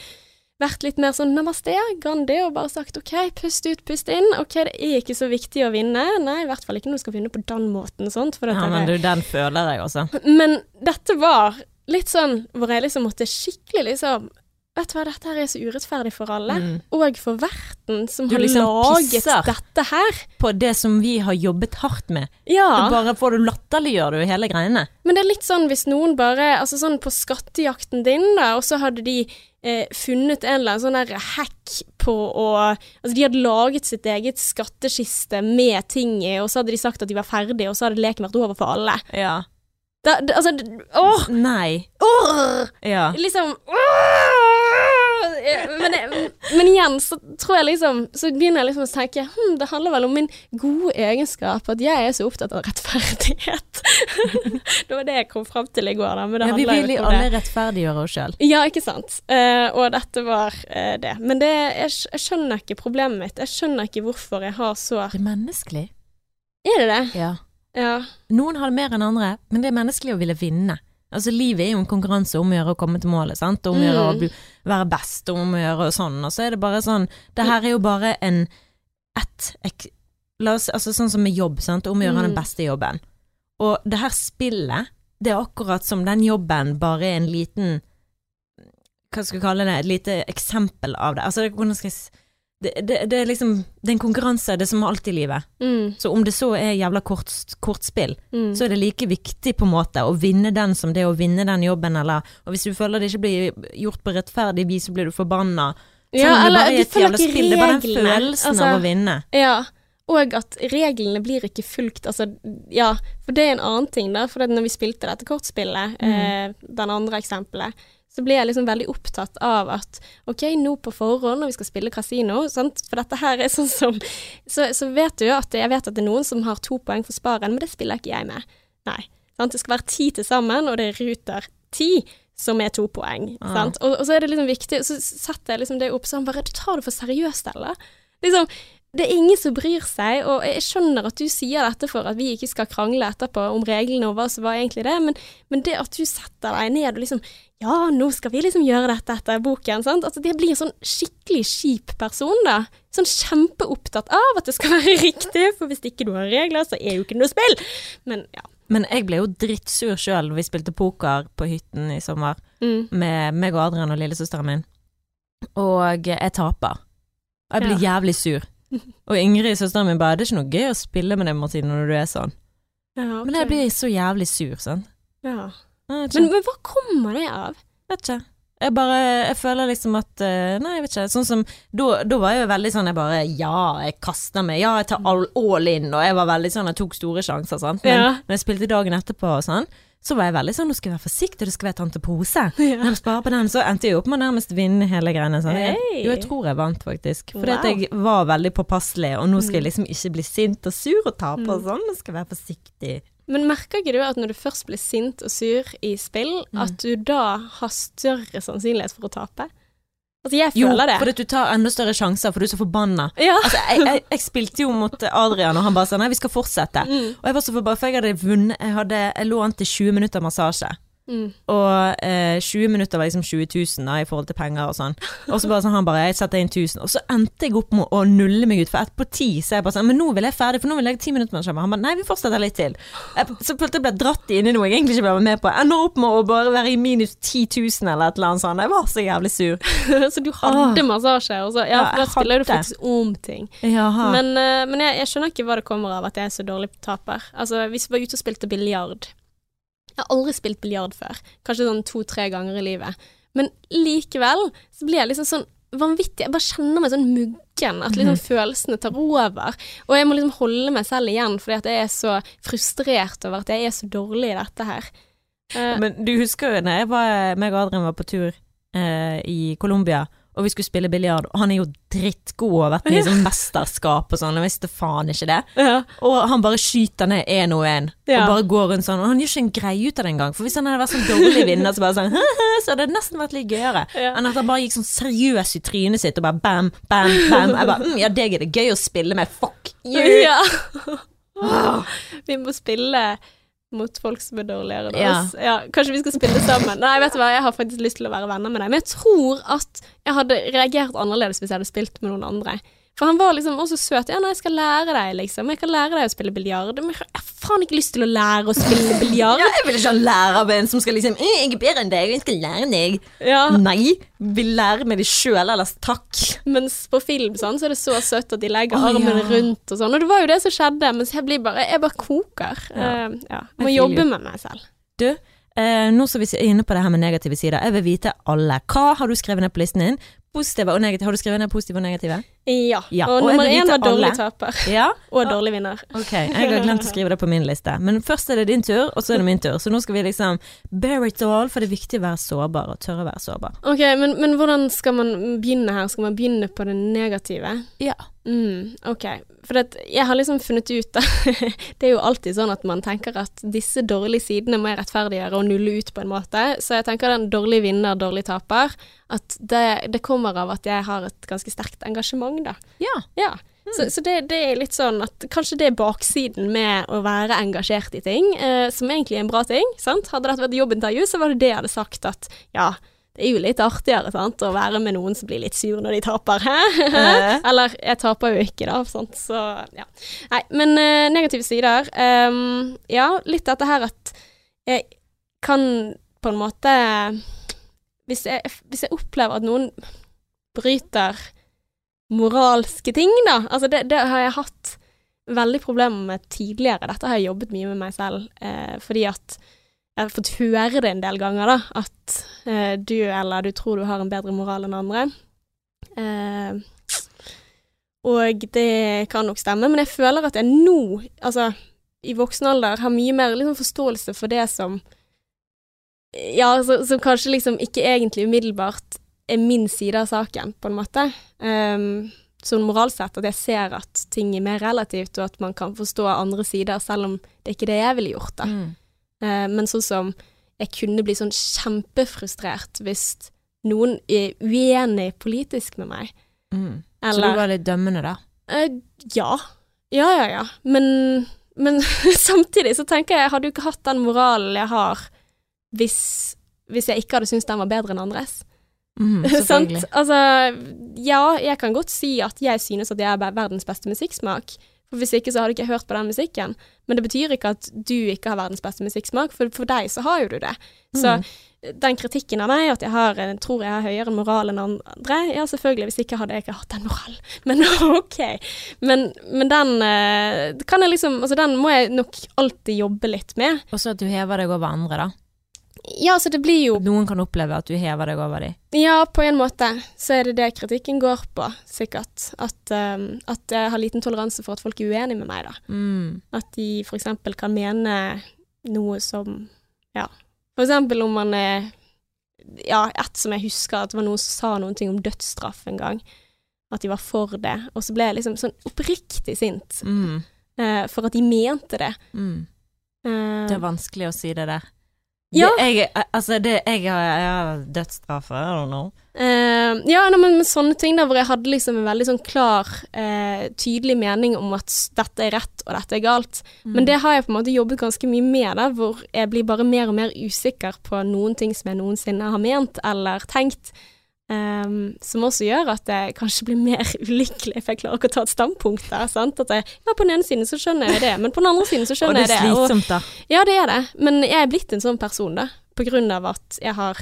vært litt mer sånn namaste, grandi, og bare sagt OK, pust ut, pust inn. OK, det er ikke så viktig å vinne. Nei, i hvert fall ikke når du skal vinne på den måten og sånt. For ja men du, den føler jeg også. men dette var litt sånn hvor jeg liksom måtte skikkelig liksom Vet du hva, dette her er så urettferdig for alle, Mm. og for verten som Du har liksom laget dette her. På det som vi har jobbet hardt med. Ja. Bare får du latterliggjør du hele greiene. Men det er litt sånn hvis noen bare Altså sånn på skattejakten din, da, og så hadde de eh, funnet en eller annen sånn der hack på å Altså de hadde laget sitt eget skattkiste med ting i, og så hadde de sagt at de var ferdige, og så hadde leken vært over for alle. Ja. Da, da, altså Åh! Nei. åh Ja. liksom åh! men, men igjen så tror jeg liksom Så begynner jeg liksom å tenke hm, det handler vel om min gode egenskap, at jeg er så opptatt av rettferdighet. det var det jeg kom fram til i går, da. Men det ja vi vil jo alle rettferdiggjøre oss sjøl. Ja, ikke sant. Uh, og dette var uh, det. Men det, jeg, jeg skjønner ikke problemet mitt. Jeg skjønner ikke hvorfor jeg har så Det er menneskelig. Er det det? Ja. Ja. Noen har det mer enn andre, men det er menneskelig å ville vinne. Altså Livet er jo en konkurranse om å gjøre å komme til målet, sant? om å gjøre å Mm. være best, om å gjøre sånn, og så er det bare sånn Det her er jo bare en ett ek, La oss, altså Sånn som med jobb, sant, om å gjøre Mm. den beste jobben. Og det her spillet, det er akkurat som den jobben bare en liten Hva skal vi kalle det, et lite eksempel av det. Altså, det, hvordan skal jeg det, det, det er liksom Det er en konkurranse, det er som alt i livet. Mm, Så om det så er jævla kort, kortspill, mm. så er det like viktig på en måte å vinne den som det å vinne den jobben, eller Og hvis du føler det ikke blir gjort på rettferdig vis, så blir du forbanna. Ja, det eller bare er et jævla ikke spill, det er bare den følelsen Altså, av å vinne. Ja, og at reglene blir ikke fulgt. Altså, ja, for det er en annen ting, da. For når vi spilte dette kortspillet, Mm. eh, den andre eksempelet, så ble jeg liksom veldig opptatt av at OK, nå på forhånd når vi skal spille kasino, sant? for dette her er sånn som så, så vet du jo at jeg vet at det er noen som har to poeng for sparen, men det spiller ikke jeg med. Nei. Sant? Det skal være ti til sammen, og det er Ruter ti som er to poeng. Ah. Sant? Og, og så er det liksom viktig, så setter jeg liksom det opp sånn bare Du tar det for seriøst, eller? Liksom, det er ingen som bryr seg, og jeg skjønner at du sier dette for at vi ikke skal krangle etterpå om reglene og hva som var egentlig det, men, men det at du setter deg ned og liksom Ja, nå skal vi liksom gjøre dette etter boken, sant. Altså, det blir en sånn skikkelig kjip person, da. Sånn kjempeopptatt av at det skal være riktig, for hvis ikke du har regler, så er jo ikke noe spill. Men ja. Men jeg ble jo drittsur sjøl da vi spilte poker på hytten i sommer, Mm. med meg og Adrian og lillesøsteren min, og jeg taper. Og jeg blir jævlig sur. Og Ingrid, søsteren min, bare 'Det er ikke noe gøy å spille med deg, Martine, når du er sånn'. Ja, okay. Men jeg blir så jævlig sur, sant. ja. Men, men hva kommer det av? vet ikke. Jeg bare Jeg føler liksom at eh, Nei, jeg vet ikke. Sånn som da var jeg jo veldig sånn Jeg bare Ja, jeg kaster meg. Ja, jeg tar all, all in. Og jeg var veldig sånn Jeg tok store sjanser, sant. Men Ja. når jeg spilte dagen etterpå og sånn, så var jeg veldig sånn Nå skal jeg være forsiktig, du skal være tante Pose. Ja. Jeg sparer på den, så endte jeg opp med å nærmest vinne hele greiene. Sånn. Hey. jo, jeg tror jeg vant, faktisk. Fordi Wow. at jeg var veldig påpasselig, og nå skal jeg liksom ikke bli sint og sur og tape og sånn. Nå skal jeg være forsiktig. Men merker ikke du at når du først blir sint og sur i spill, Mm. at du da har større sannsynlighet for å tape? Altså, jeg Jo, føler det. fordi du tar enda større sjanser, for du er så forbanna. Ja. Altså, jeg, jeg, jeg spilte jo mot Adrian, og han bare sa nei, vi skal fortsette. Mm. Og jeg var så forbanna, for jeg hadde vunnet Jeg, hadde, jeg lå an til 20 minutter massasje. Mm. Og eh, 20 minutter var liksom 20 000 da, i forhold til penger og sånn. Og så bare sånn, han bare Jeg setter inn 1000. Og så endte jeg opp med å nulle meg ut, for ett på ti så jeg bare sånn Men nå vil jeg ferdig, for nå vil jeg 10 minutter med Han bare Nei, vi fortsetter litt til. Jeg, så følte jeg ble dratt inn i noe jeg egentlig ikke ble med på. Jeg ender opp med å bare være i minus 10 000 eller et eller annet sånt. Jeg var så jævlig sur. så du hadde massasje, og så Ja, Ja, for da ja, spiller du faktisk om ting. Jaha. Men, eh, men jeg, jeg skjønner ikke hva det kommer av at jeg er så dårlig taper. Altså, hvis vi var ute og spilte biljard Jeg har aldri spilt biljard før. Kanskje sånn to-tre ganger i livet. Men likevel så blir jeg liksom sånn vanvittig Jeg bare kjenner meg sånn muggen. At liksom følelsene tar over. Og jeg må liksom holde meg selv igjen fordi at jeg er så frustrert over at jeg er så dårlig i dette her. Uh, Men du husker jo når jeg var, meg og Adrian var på tur uh, i Colombia, og vi skulle spille biljard, og han er jo drittgod og har vært med i sånn mesterskap og sånn, jeg visste faen ikke det. ja. Og han bare skyter ned én og én, Ja. og bare går rundt sånn. Og han gjør ikke en greie ut av det engang, for hvis han hadde vært sånn dårlig vinner, så bare sånn Så hadde det nesten vært litt gøyere Ja. enn at han bare gikk sånn seriøs i trynet sitt og bare bam, bam, bam. Jeg bare mm, Ja, deg er det gøy å spille med, fuck you! Ja. Vi må spille mot folk som er dårligere enn Ja. oss. Ja, kanskje vi skal spille sammen. Nei, vet du hva, jeg har faktisk lyst til å være venner med deg, men jeg tror at jeg hadde reagert annerledes hvis jeg hadde spilt med noen andre. For han var liksom også søt. Ja, nei, jeg skal lære deg, liksom. Jeg kan lære deg å spille biljard. Men jeg har faen ikke lyst til å lære å spille biljard. Ja, jeg vil ikke ha lærer av en som skal liksom «Eh, 'Jeg er bedre enn deg, jeg skal lære deg'. Ja, Nei, vil lære med det sjøl, ellers takk. mens på film sånn, så er det så søtt at de legger oh, armen ja. rundt og sånn. Og det var jo det som skjedde, mens jeg blir bare Jeg bare koker. Ja. Uh, ja. Må jobbe med meg selv. Du, eh, nå som vi er inne på det her med negative sider, jeg vil vite alle. Hva har du skrevet ned på listen din? Positive og negative. Har du skrevet ned positive og negative? Ja. Ja, Og, og nummer én var dårlig alle. taper. Ja? Og dårlig vinner. Ok, jeg har glemt å skrive det på min liste. Men først er det din tur, og så er det min tur. Så nå skal vi liksom bear it all, for det er viktig å være sårbar, og tørre å være sårbar. Ok, men, men hvordan skal man begynne her? Skal man begynne på det negative? Ja. Mm, ok. For det, jeg har liksom funnet ut da Det er jo alltid sånn at man tenker at disse dårlige sidene må jeg rettferdiggjøre og nulle ut på en måte. Så jeg tenker den dårlig vinner, dårlig taper, at det, det kommer av at jeg har et ganske sterkt engasjement, da. Ja. Ja. Så, så det, det er litt sånn at kanskje det er baksiden med å være engasjert i ting, eh, som egentlig er en bra ting. sant? Hadde dette vært jobbintervju, så var det det jeg hadde sagt at ja, det er jo litt artigere sant? å være med noen som blir litt sur når de taper. Hæ? Eh. Eller jeg taper jo ikke, da. Sant? Så ja. Nei, men eh, negative sider. Um, ja, litt dette her at jeg kan på en måte hvis jeg, hvis jeg opplever at noen bryter moralske ting, da. Altså, det, det har jeg hatt veldig problemer med tidligere. Dette har jeg jobbet mye med meg selv, eh, fordi at jeg har fått høre det en del ganger, da, at eh, du eller du tror du har en bedre moral enn andre. Eh, og det kan nok stemme, men jeg føler at jeg nå, altså i voksen alder, har mye mer liksom, forståelse for det som Ja, så, som kanskje liksom ikke egentlig umiddelbart er min side av saken, på en måte. Um, sånn moralsett, at jeg ser at ting er mer relativt, og at man kan forstå andre sider, selv om det er ikke det jeg ville gjort, da. Mm. Uh, men sånn som jeg kunne bli sånn kjempefrustrert hvis noen er uenig politisk med meg. Mm. Så du var litt dømmende, da? Uh, Ja. Ja, ja, ja. Men, men samtidig så tenker jeg, jeg hadde jo ikke hatt den moralen jeg har hvis, hvis jeg ikke hadde syntes den var bedre enn andres. Mm, Sant? Altså, ja, jeg kan godt si at jeg synes at jeg er verdens beste musikksmak. For hvis ikke så hadde jeg ikke hørt på den musikken. Men det betyr ikke at du ikke har verdens beste musikksmak, for for deg så har jo du det. Så Mm. den kritikken av meg, at jeg har, tror jeg har høyere moral enn andre, ja selvfølgelig, hvis ikke hadde jeg ikke hatt den moralen. Men ok. Men, men den eh, kan jeg liksom Altså den må jeg nok alltid jobbe litt med. Og så at du hever deg over andre, da. Ja, så det blir jo Noen kan oppleve at du hever deg over dem. Ja, på en måte så er det det kritikken går på, sikkert. At, um, at jeg har liten toleranse for at folk er uenige med meg, da. Mm. At de eksempel kan mene noe som Ja. Eksempel om man er Ja, et som jeg husker, at det var noen som sa noen ting om dødsstraff en gang. At de var for det. Og så ble jeg liksom sånn oppriktig sint Mm. uh, for at de mente det. Mm. Eh, Det er vanskelig å si det der. Ja. Det, jeg, altså, det, jeg har, jeg har dødsstraffer, I don't know. Uh, ja, nei, men med sånne ting der hvor jeg hadde liksom en veldig sånn klar, uh, tydelig mening om at dette er rett og dette er galt. Men det har jeg på en måte jobbet ganske mye med, da, hvor jeg blir bare mer og mer usikker på noen ting som jeg noensinne har ment eller tenkt. Ehm, som også gjør at jeg kanskje blir mer ulykkelig, for jeg klarer ikke å ta et standpunkt der. Sant? At jeg, ja, på den ene siden så skjønner jeg det, men på den andre siden så skjønner skjønner det Og jeg det. er slitsomt, da. ja, det er det, men jeg er blitt en sånn person, da, på grunn av at jeg har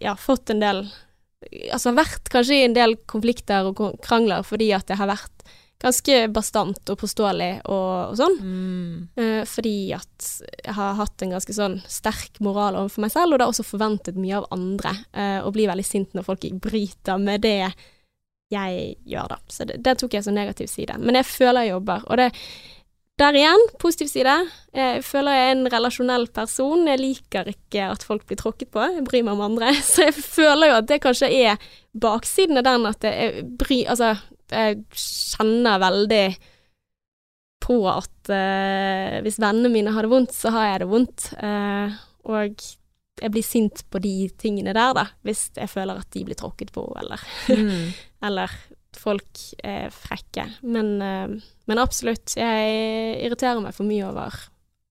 ja, fått en del Altså vært kanskje i en del konflikter og krangler fordi at jeg har vært ganske bastant og påståelig og, og sånn. Mm. Eh, fordi at jeg har hatt en ganske sånn sterk moral overfor meg selv, og det har også forventet mye av andre. eh, og blir veldig sint når folk bryter med det jeg gjør, da. Så det, det tok jeg som negativ side. Men jeg føler jeg jobber. Og det der igjen, positiv side. Jeg føler jeg er en relasjonell person. Jeg liker ikke at folk blir tråkket på. Jeg bryr meg om andre. Så jeg føler jo at det kanskje er baksiden av den at jeg bryr Altså, jeg kjenner veldig på at eh, hvis vennene mine har det vondt, så har jeg det vondt. Eh, og jeg blir sint på de tingene der, da, hvis jeg føler at de blir tråkket på, eller, Mm. eller folk er frekke. Men, eh, men absolutt, jeg irriterer meg for mye over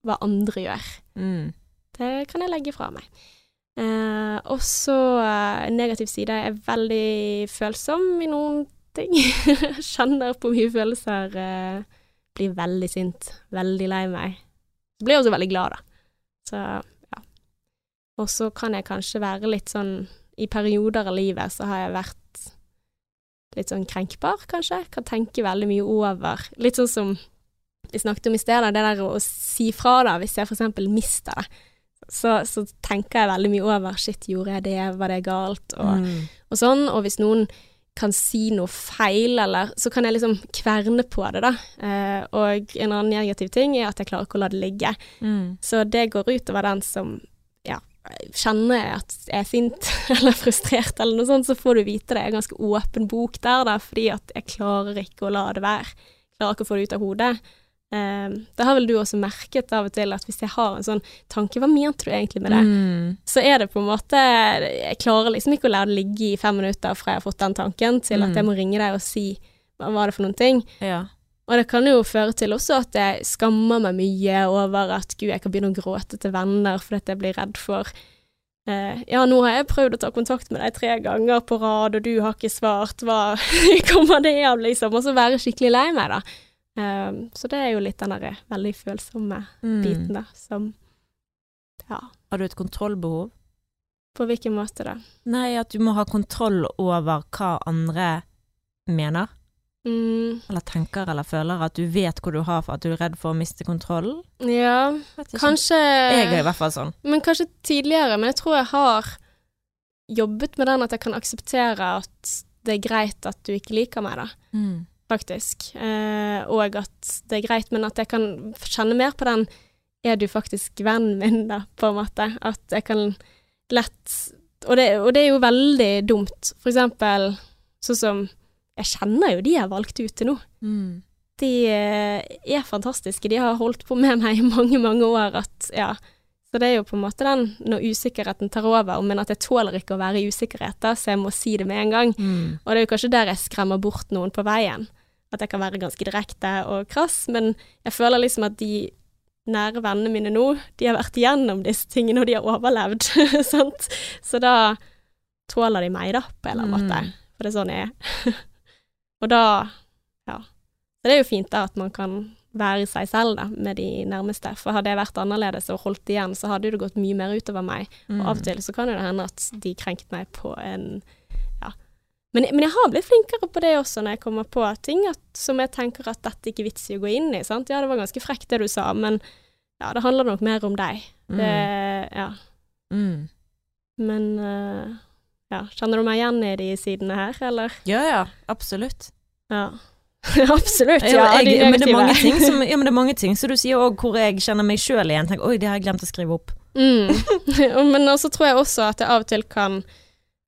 hva andre gjør. Mm. Det kan jeg legge fra meg. Eh, og så eh, negativ side. Jeg er veldig følsom i noen ting. Kjenner på mye følelser. Eh, blir veldig sint. Veldig lei meg. Blir også veldig glad, da. Så ja. Og så kan jeg kanskje være litt sånn I perioder av livet så har jeg vært litt sånn krenkbar, kanskje. Kan tenke veldig mye over Litt sånn som vi snakket om i sted, det der å si fra da, hvis jeg for eksempel mister det. Så, så tenker jeg veldig mye over shit, gjorde jeg det, var det galt, og, Mm. og sånn. Og hvis noen kan si noe feil, eller så kan jeg liksom kverne på det, da. Eh, og en annen negativ ting er at jeg klarer ikke å la det ligge. Mm. Så det går utover den som ja, kjenner jeg at jeg er sint eller frustrert eller noe sånt, så får du vite det. Jeg er ganske åpen bok der, da, fordi at jeg klarer ikke å la det være. Klarer ikke å få det ut av hodet. Eh, det har vel du også merket av og til, at hvis jeg har en sånn tanke, hva mente du egentlig med det? Mm. Så er det på en måte Jeg klarer liksom ikke å la det ligge i fem minutter fra jeg har fått den tanken, til at Mm. jeg må ringe deg og si hva var det for noen ting. Ja. Og det kan jo føre til også at jeg skammer meg mye over at gud, jeg kan begynne å gråte til venner fordi at jeg blir redd for eh, Ja, nå har jeg prøvd å ta kontakt med deg tre ganger på rad, og du har ikke svart, hva kommer det av, liksom? Og så være skikkelig lei meg, da. Eh, så det er jo litt den derre veldig følsomme Mm. biten, da, som Ja, Har du et kontrollbehov? på hvilken måte da? Nei, at du må ha kontroll over hva andre mener, Mm, eller tenker eller føler. At du vet hvor du har for at du er redd for å miste kontrollen. ja, kanskje Jeg er i hvert fall sånn. Men kanskje tidligere, men jeg tror jeg har jobbet med den at jeg kan akseptere at det er greit at du ikke liker meg, da, Mm. Faktisk. Eh, og at det er greit, men at jeg kan kjenne mer på den er du faktisk vennen min, da, på en måte. At jeg kan lett Og det, og det er jo veldig dumt. For eksempel sånn som Jeg kjenner jo de jeg har valgt ut til nå. Mm. De eh, er fantastiske. De har holdt på med meg i mange, mange år. At, ja. Så det er jo på en måte den når usikkerheten tar over, men at jeg tåler ikke å være i usikkerhet, da, så jeg må si det med en gang. Mm. Og det er jo kanskje der jeg skremmer bort noen på veien. At jeg kan være ganske direkte og krass, men jeg føler liksom at de nære vennene mine nå, de har vært igjennom disse tingene, og de har overlevd, sant. Så da tåler de meg, da, på en eller annen måte. Mm. For det er sånn jeg er. og da, ja. Så det er jo fint da at man kan være seg selv da, med de nærmeste. For hadde jeg vært annerledes og holdt igjen, så hadde det gått mye mer utover meg. Mm. Og av og til så kan det hende at de krenket meg på en. Men, men jeg har blitt flinkere på det også når jeg kommer på ting at, som jeg tenker at dette ikke er vits i å gå inn i. Sant? Ja, det var ganske frekt det du sa, men ja, det handler nok mer om deg. Det, ja. Mm. Men uh, ja, kjenner du meg igjen i de sidene her, eller? Ja, ja, absolutt. Ja. Absolutt, ja. Ja, de jeg, men det er mange ting som, ja, men det er mange ting Så du sier òg hvor jeg kjenner meg sjøl igjen. Tenk, Oi, det har jeg glemt å skrive opp. Mm. Men også tror jeg også at jeg av og til kan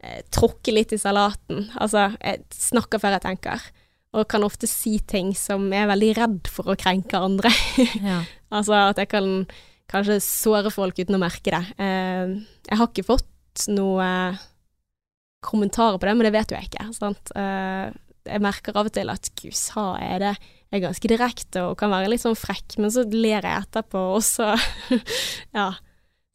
eh, tråkke litt i salaten. Altså, jeg snakker før jeg tenker. Og kan ofte si ting som jeg er veldig redd for å krenke andre. Ja. altså at jeg kan kanskje såre folk uten å merke det. Eh, jeg har ikke fått noe kommentarer på det, men det vet jo jeg ikke. Sant? Eh, jeg merker av og til at gud, sa jeg det? Jeg er ganske direkte og kan være litt sånn frekk, men så ler jeg etterpå, og så Ja.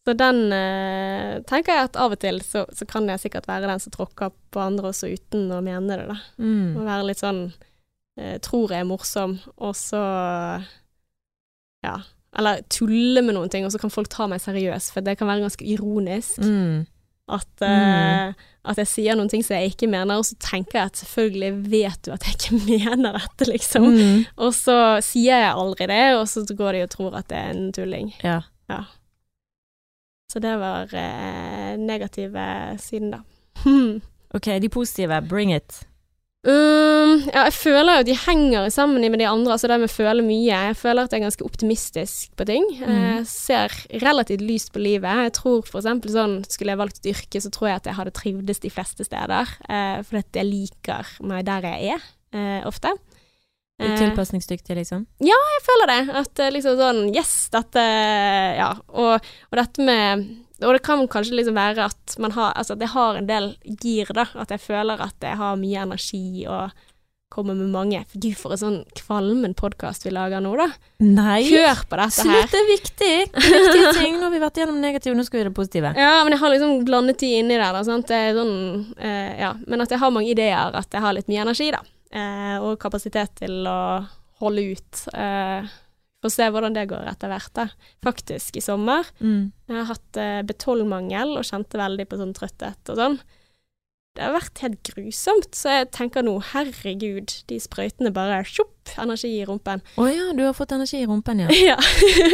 Så den eh, tenker jeg at av og til så, så kan jeg sikkert være den som tråkker på andre også uten å mene det, da. Mm. Å være litt sånn eh, Tror jeg er morsom, og så Ja. Eller tulle med noen ting, og så kan folk ta meg seriøst, for det kan være ganske ironisk. Mm. At, eh, at jeg sier noen ting som jeg ikke mener, og så tenker jeg at selvfølgelig vet du at jeg ikke mener dette, liksom. Mm. Og så sier jeg aldri det, og så går de og tror at det er en tulling. Ja. Ja. Så det var eh, negative siden, da. Ok, de positive, bring it. Um, ja, jeg føler jo at de henger sammen med de andre, altså det med å føle mye. Jeg føler at jeg er ganske optimistisk på ting. Mm. Jeg ser relativt lyst på livet. Jeg tror for eksempel sånn, skulle jeg valgt et yrke, så tror jeg at jeg hadde trivdes de fleste steder. Uh, fordi at jeg liker meg der jeg er, uh, ofte. Eh, Tilpasningsdyktig, liksom. jeg føler det. At eh, liksom sånn Yes, dette Ja. Og, og dette med Og det kan kanskje liksom være at man har Altså at jeg har en del gir, da. At jeg føler at jeg har mye energi og kommer med mange Gud, for en sånn kvalmen podkast vi lager nå, da. Nei! Hør på dette her. Slutt, det er viktig! Viktige ting. Nå har vi vært gjennom negative, nå skal vi gjøre det positive. Ja, men jeg har liksom blandet de inni der, da. Sant? Det er sånn eh, Ja. Men at jeg har mange ideer, at jeg har litt mye energi, da. Eh, og kapasitet til å holde ut. Eh, Får se hvordan det går etter hvert, da. Faktisk, i sommer. Mm. Jeg har hatt eh, B12-mangel og kjente veldig på sånn trøtthet og sånn. Det har vært helt grusomt, så jeg tenker nå, herregud, de sprøytene bare tjopp, energi i rumpen. Å ja, du har fått energi i rumpen, ja. Ja,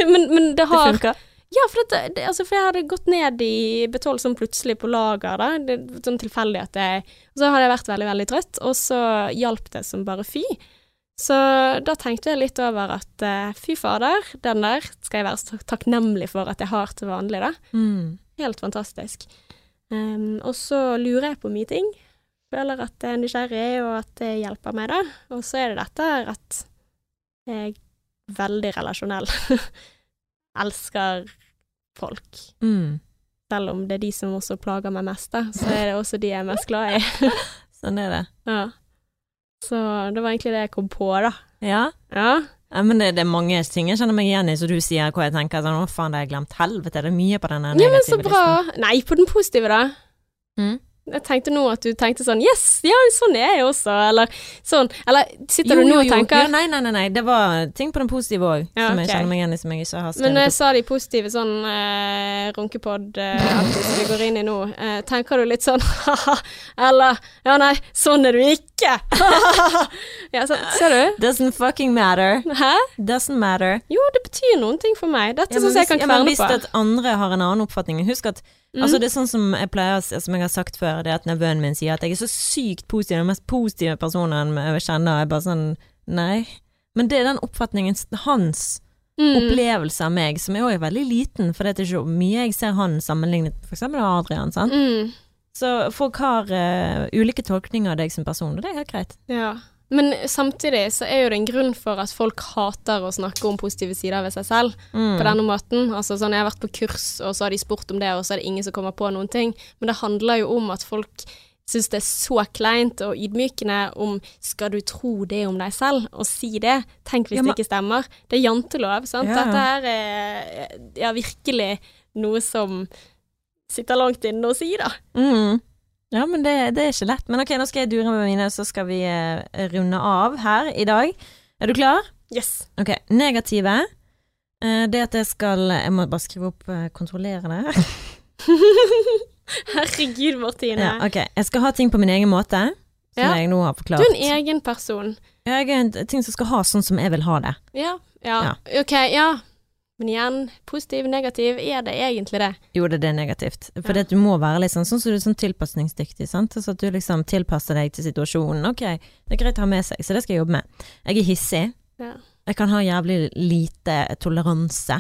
men, men det Det har funker. Ja, for, dette, det, altså, for jeg hadde gått ned i B12 sånn plutselig på lager, da. Det, sånn tilfeldig at jeg så hadde jeg vært veldig, veldig trøtt, og så hjalp det som bare fy. Så da tenkte jeg litt over at eh, fy fader, den der skal jeg være så takknemlig for at jeg har til vanlig, da. Mm. Helt fantastisk. Um, og så lurer jeg på mye ting. Føler at jeg er nysgjerrig, og at det hjelper meg, da. Og så er det dette at jeg er veldig relasjonell. Elsker folk. Mm. Selv om det er de som også plager meg mest, da, så er det også de jeg er mest glad i. Sånn er det. ja. Så det var egentlig det jeg kom på, da. Ja. Ja. Ja, men det, det er mange ting jeg kjenner meg igjen i, så du sier hva jeg tenker sånn, å faen, det har jeg glemt. Helvete, det er mye på denne ja, men negative så bra. Nei, på den positive, da. Mm. Jeg tenkte nå at du tenkte sånn Yes, ja, sånn er jeg også. Eller sånn. Eller sitter Jo, du nå og tenker Jo, nei, nei, nei, nei, det var ting på den positive òg, Ja, som jeg kjenner meg igjen i, som jeg ikke har Men når jeg sa de positive sånn eh, runkepod eh, som vi går inn i nå, eh, tenker du litt sånn ha-ha, eller ja, nei, sånn er du ikke. ja, så, ser du? Doesn't fucking matter. Hæ? Doesn't matter. Jo, det betyr noen ting for meg. Dette Ja, syns jeg kan ja, men hvis på. at andre har en annen oppfatning Husk at Mm. altså det er sånn som jeg pleier som jeg har sagt før, det er at nevøen min sier at jeg er så sykt positiv, den mest positive personen jeg kjenner. Jeg er bare sånn Nei. Men det er den oppfatningen hans Mm. opplevelse av meg, som er også veldig liten, for det er ikke så mye jeg ser han sammenlignet med Adrian. Sant? Mm. Så folk har uh, ulike tolkninger av deg som person, og det er helt greit. Ja. Men samtidig så er jo det en grunn for at folk hater å snakke om positive sider ved seg selv Mm. på denne måten. Altså sånn, Jeg har vært på kurs, og så har de spurt om det, og så er det ingen som kommer på noen ting. Men det handler jo om at folk syns det er så kleint og ydmykende om Skal du tro det om deg selv, og si det? Tenk hvis Ja, men- det ikke stemmer. Det er jantelov, sant. Ja. Dette her er ja, virkelig noe som sitter langt inne å si, da. Mm. Ja, men det, det er ikke lett. Men ok, nå skal jeg dure med mine, så skal vi eh, runde av her i dag. Er du klar? Yes. Ok, negative. Eh, det at jeg skal Jeg må bare skrive opp eh, kontrollere det. Herregud, Martine. Ja, ok, jeg skal ha ting på min egen måte, som Ja. jeg nå har forklart. Du er en egen person. Jeg er en ting som skal ha sånn som jeg vil ha det. Ja. Ja. Ok, ja. Men igjen, positiv, negativ, er det egentlig det? Jo, det, er negativt. For Ja. du må være litt sånn Sånn er sånn tilpasningsdyktig, sant. Så at du liksom tilpasser deg til situasjonen. Ok, det er greit å ha med seg, så det skal jeg jobbe med. Jeg er hissig. Ja. Jeg kan ha jævlig lite toleranse.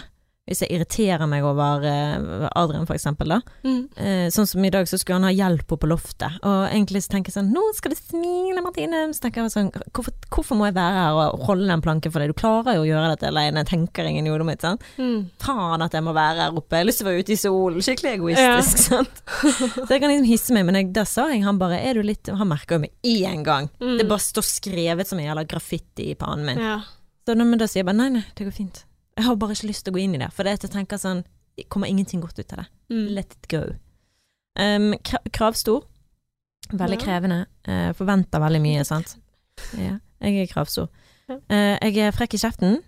Hvis jeg irriterer meg over eh, Adrian, for eksempel, da. Mm. Eh, sånn som i dag, så skulle han ha hjelp oppe på loftet. Og egentlig så tenker jeg sånn Nå skal du smile, Martine. Så tenker jeg sånn hvorfor, hvorfor må jeg være her og holde den planken for deg? Du klarer jo å gjøre dette alene. Tenker ingen i hodet mitt, sant. Mm. Faen at jeg må være her oppe. Jeg har lyst til å være ute i solen. Skikkelig egoistisk, sant. Så jeg kan liksom hisse meg, men jeg, da sa jeg han bare Er du litt Han merker jo meg én gang. Mm. Det bare står skrevet som en jævla graffiti i pannen min. Ja. Så da, men da sier jeg bare nei, nei, det går fint. Jeg har bare ikke lyst til å gå inn i det, for det jeg tenker sånn Det kommer ingenting godt ut av det. Mm. Let it go. Um, kra kravstor. Veldig Ja. krevende. Uh, forventer veldig mye, sant. Ja, jeg er kravstor. Ja. Eh, jeg er frekk i kjeften.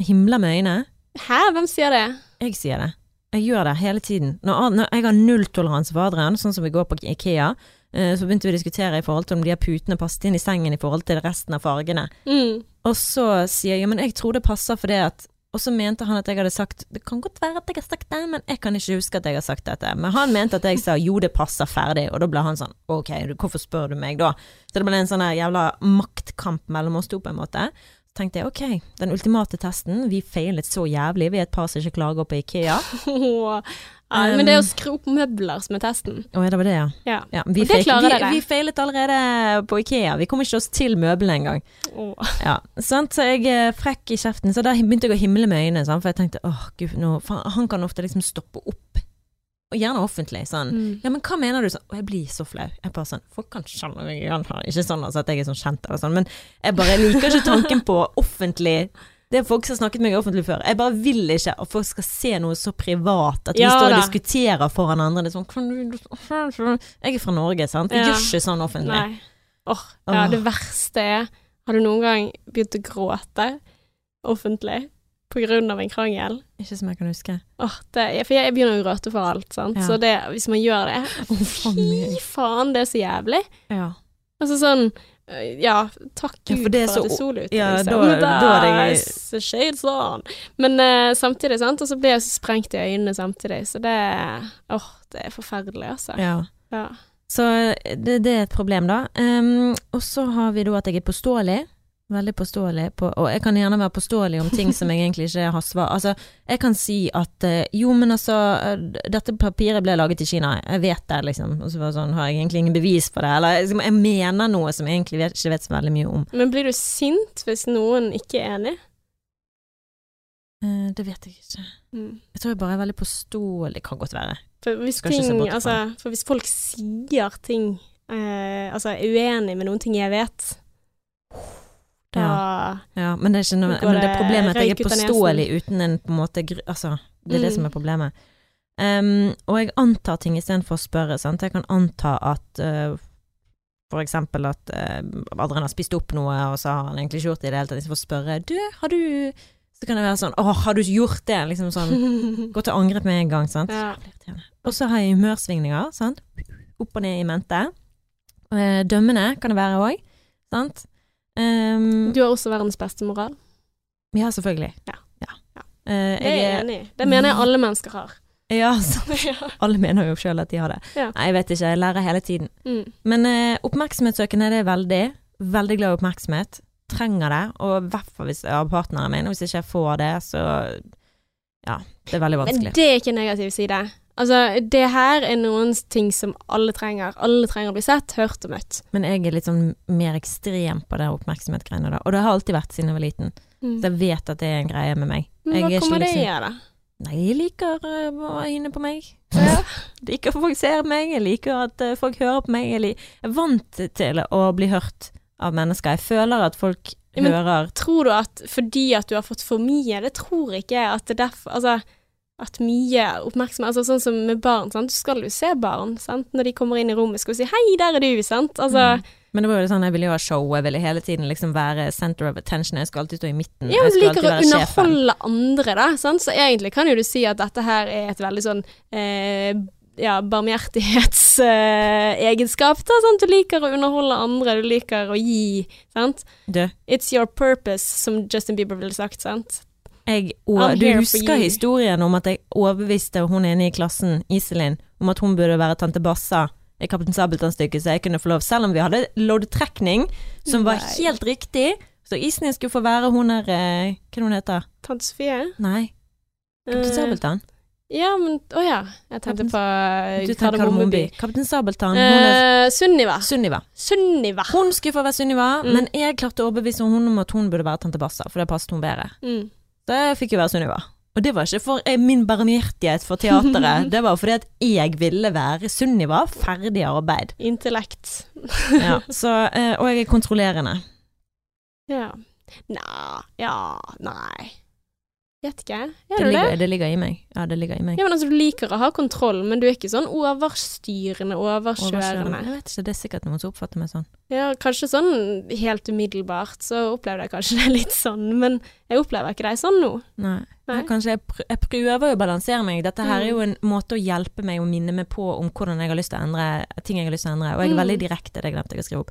Himler med øynene. Hæ, hvem sier det? Jeg sier det. Jeg gjør det hele tiden. Når, når jeg har nulltoleranse for Adrian, sånn som vi går på Ikea, eh, så begynte vi å diskutere i forhold til om de her putene passet inn i sengen i forhold til resten av fargene. Mm. Og så sier jeg ja, men jeg tror det passer for det at Og så mente han at jeg hadde sagt Det kan godt være at jeg har sagt det, men jeg kan ikke huske at jeg har sagt dette. Men han mente at jeg sa jo, det passer ferdig, og da ble han sånn ok, hvorfor spør du meg da? Så det ble en sånn jævla maktkamp mellom oss to, på en måte. Så tenkte jeg ok, den ultimate testen, vi feilet så jævlig, vi er et par som ikke klarer på Ikea. Ja, men det er å skru opp møbler som er testen. Å ja, det var det, ja. Ja. ja vi, det klarer vi, vi feilet allerede på Ikea, vi kom ikke oss til møblene engang. Åh. Ja, sant? Så jeg er frekk i kjeften, så da begynte jeg å himle med øynene, sant? for jeg tenkte åh gud, nå, faen, han kan ofte liksom stoppe opp, og gjerne offentlig, sånn. Mm. Ja, men hva mener du sånn? Og jeg blir så flau. Jeg bare sånn, folk kan skjønne meg, igjen her. ikke sånn altså, at jeg er sånn kjent eller sånn, men jeg bare liker ikke tanken på offentlig det er folk som har snakket med meg offentlig før. Jeg bare vil ikke at folk skal se noe så privat. At vi Ja står og da. diskuterer foran andre. Det er sånn Jeg er fra Norge, sant. Jeg Ja. gjør ikke sånn offentlig. Nei. Åh, ja, det verste er Har du noen gang begynt å gråte offentlig på grunn av en krangel? Ikke som jeg kan huske. Åh, det, for jeg begynner å gråte for alt, sant. Ja. Så det, hvis man gjør det Fy faen, det er så jævlig. Ja. Altså sånn Ja, takk Ja, Gud for for, det for at det er sol ute, ja, liksom. da- da er det- shades on. Men uh, samtidig, sant, og så blir jeg så sprengt i øynene samtidig, så det Åh, det er forferdelig, altså. ja. Ja. Så det, det er et problem, da. Um, og så har vi da at jeg er påståelig. Veldig påståelig på Og jeg kan gjerne være påståelig om ting som jeg egentlig ikke har svar Altså, jeg kan si at eh, jo, men altså, eh, dette papiret ble laget i Kina, jeg vet det, liksom. Og så var det sånn, har jeg egentlig ingen bevis for det? Eller liksom, jeg mener noe som jeg egentlig vet, ikke vet så veldig mye om. Men blir du sint hvis noen ikke er enig? Eh, det vet jeg ikke. Mm. Jeg tror jeg bare er veldig påståelig. Kan godt være. For hvis ting Altså, for hvis folk sier ting eh, Altså er uenig med noen ting jeg vet, da Ja, men det er noe Men det er problemet at jeg er påståelig uten en på en måte Altså, det er det Mm. som er problemet. Um, og jeg antar ting istedenfor å spørre, sant. Jeg kan anta at uh, for eksempel at uh, Adrian har spist opp noe, og så har han egentlig ikke gjort det i det hele tatt. Istedenfor å spørre Du, har du Så kan det være sånn Å, har du gjort det? Liksom sånn Gå til angrep med en gang, sant. ja. Og så har jeg humørsvingninger, sant. Opp og ned i mente. Uh, dømmende kan det være òg, sant. Ehm, Du har også verdens beste moral. ja, selvfølgelig. Ja. ja. Eh, Det er jeg enig i. Det mener jeg alle mennesker har. Ja, alle mener jo sjøl at de har det. Ja. Nei, jeg vet ikke, jeg lærer hele tiden. Mm. Men uh, oppmerksomhetssøkende det er veldig. Veldig glad i oppmerksomhet. Trenger det, og i hvert fall hvis jeg har partneren min. Hvis ikke jeg får det, så ja, det er veldig vanskelig. Men det er ikke en negativ side. Altså, det her er noen ting som alle trenger. Alle trenger å bli sett, hørt og møtt. Men jeg er litt sånn mer ekstrem på det oppmerksomhetsgreiene da. Og det har alltid vært siden jeg var liten. Mm. Så jeg vet at det er en greie med meg. Men hva er kommer det liksom- i, da? Nei, jeg liker uh, å ha øyne på meg. Ja. Jeg liker at folk ser meg, jeg liker at uh, folk hører på meg. Jeg, liker... jeg er vant til å bli hørt av mennesker. Jeg føler at folk Ja, men- hører Tror du at fordi at du har fått for mye, det tror ikke jeg at det er derfor Altså, at mye oppmerksomhet Altså sånn som med barn, sant. Du skal jo se barn, sant. Når de kommer inn i rommet, skal du si 'hei, der er du', sant. Altså Mm. Men det var jo sånn, jeg ville jo ha show, jeg ville hele tiden liksom være center of attention. Jeg skulle alltid stå i midten. Ja, du liker å underholde sjefen. andre, da. Sant? Så egentlig kan jo du si at dette her er et veldig sånn eh, ja, barmhjertighetsegenskap. da. Du liker å underholde andre, du liker å gi. sant? Det. It's your purpose, som Justin Bieber ville sagt. sant? Jeg, og, du husker historien om at jeg overbeviste hun inne i klassen, Iselin, om at hun burde være tante Bassa i Kaptein Sabeltann-stykket, så jeg kunne få lov, selv om vi hadde loddtrekning som var Nei. helt riktig. Så Iselin skulle få være hun der eh, Hva er heter hun? Tante Sofie? Nei, Kaptein uh, Sabeltann? Ja, men Å ja. Jeg tenkte på eh, Kardemommeby. Kaptein Sabeltann, hun Eh, Sunniva. Sunniva. Sunniva. Hun skulle få være Sunniva, Mm. men jeg klarte å overbevise hun om at hun burde være tante Bassa, for det passet hun bedre. Mm. Jeg fikk jo være Sunniva. Og det var ikke for eh, min barmhjertighet for teateret, det var fordi at jeg ville være Sunniva, ferdig arbeid. Intellekt. Ja, så, eh, og jeg er kontrollerende. Ja. Nei Ja, nei. Vet ikke. Gjør Det du det? ligger, det ligger i meg. Ja, det ligger i meg. Ja, men altså, Du liker å ha kontroll, men du er ikke sånn overstyrende, overkjørende. Jeg vet ikke, det er sikkert noen som oppfatter meg sånn. Ja, kanskje sånn helt umiddelbart, så opplevde jeg kanskje det litt sånn, men jeg opplever ikke deg sånn nå. Nei. Nei. Jeg, kanskje jeg, pr jeg prøver å balansere meg. Dette her er jo en måte å hjelpe meg å minne meg på om hvordan jeg har lyst til å endre ting jeg har lyst til å endre. Og jeg er Mm. veldig direkte, det glemte jeg å skrive opp.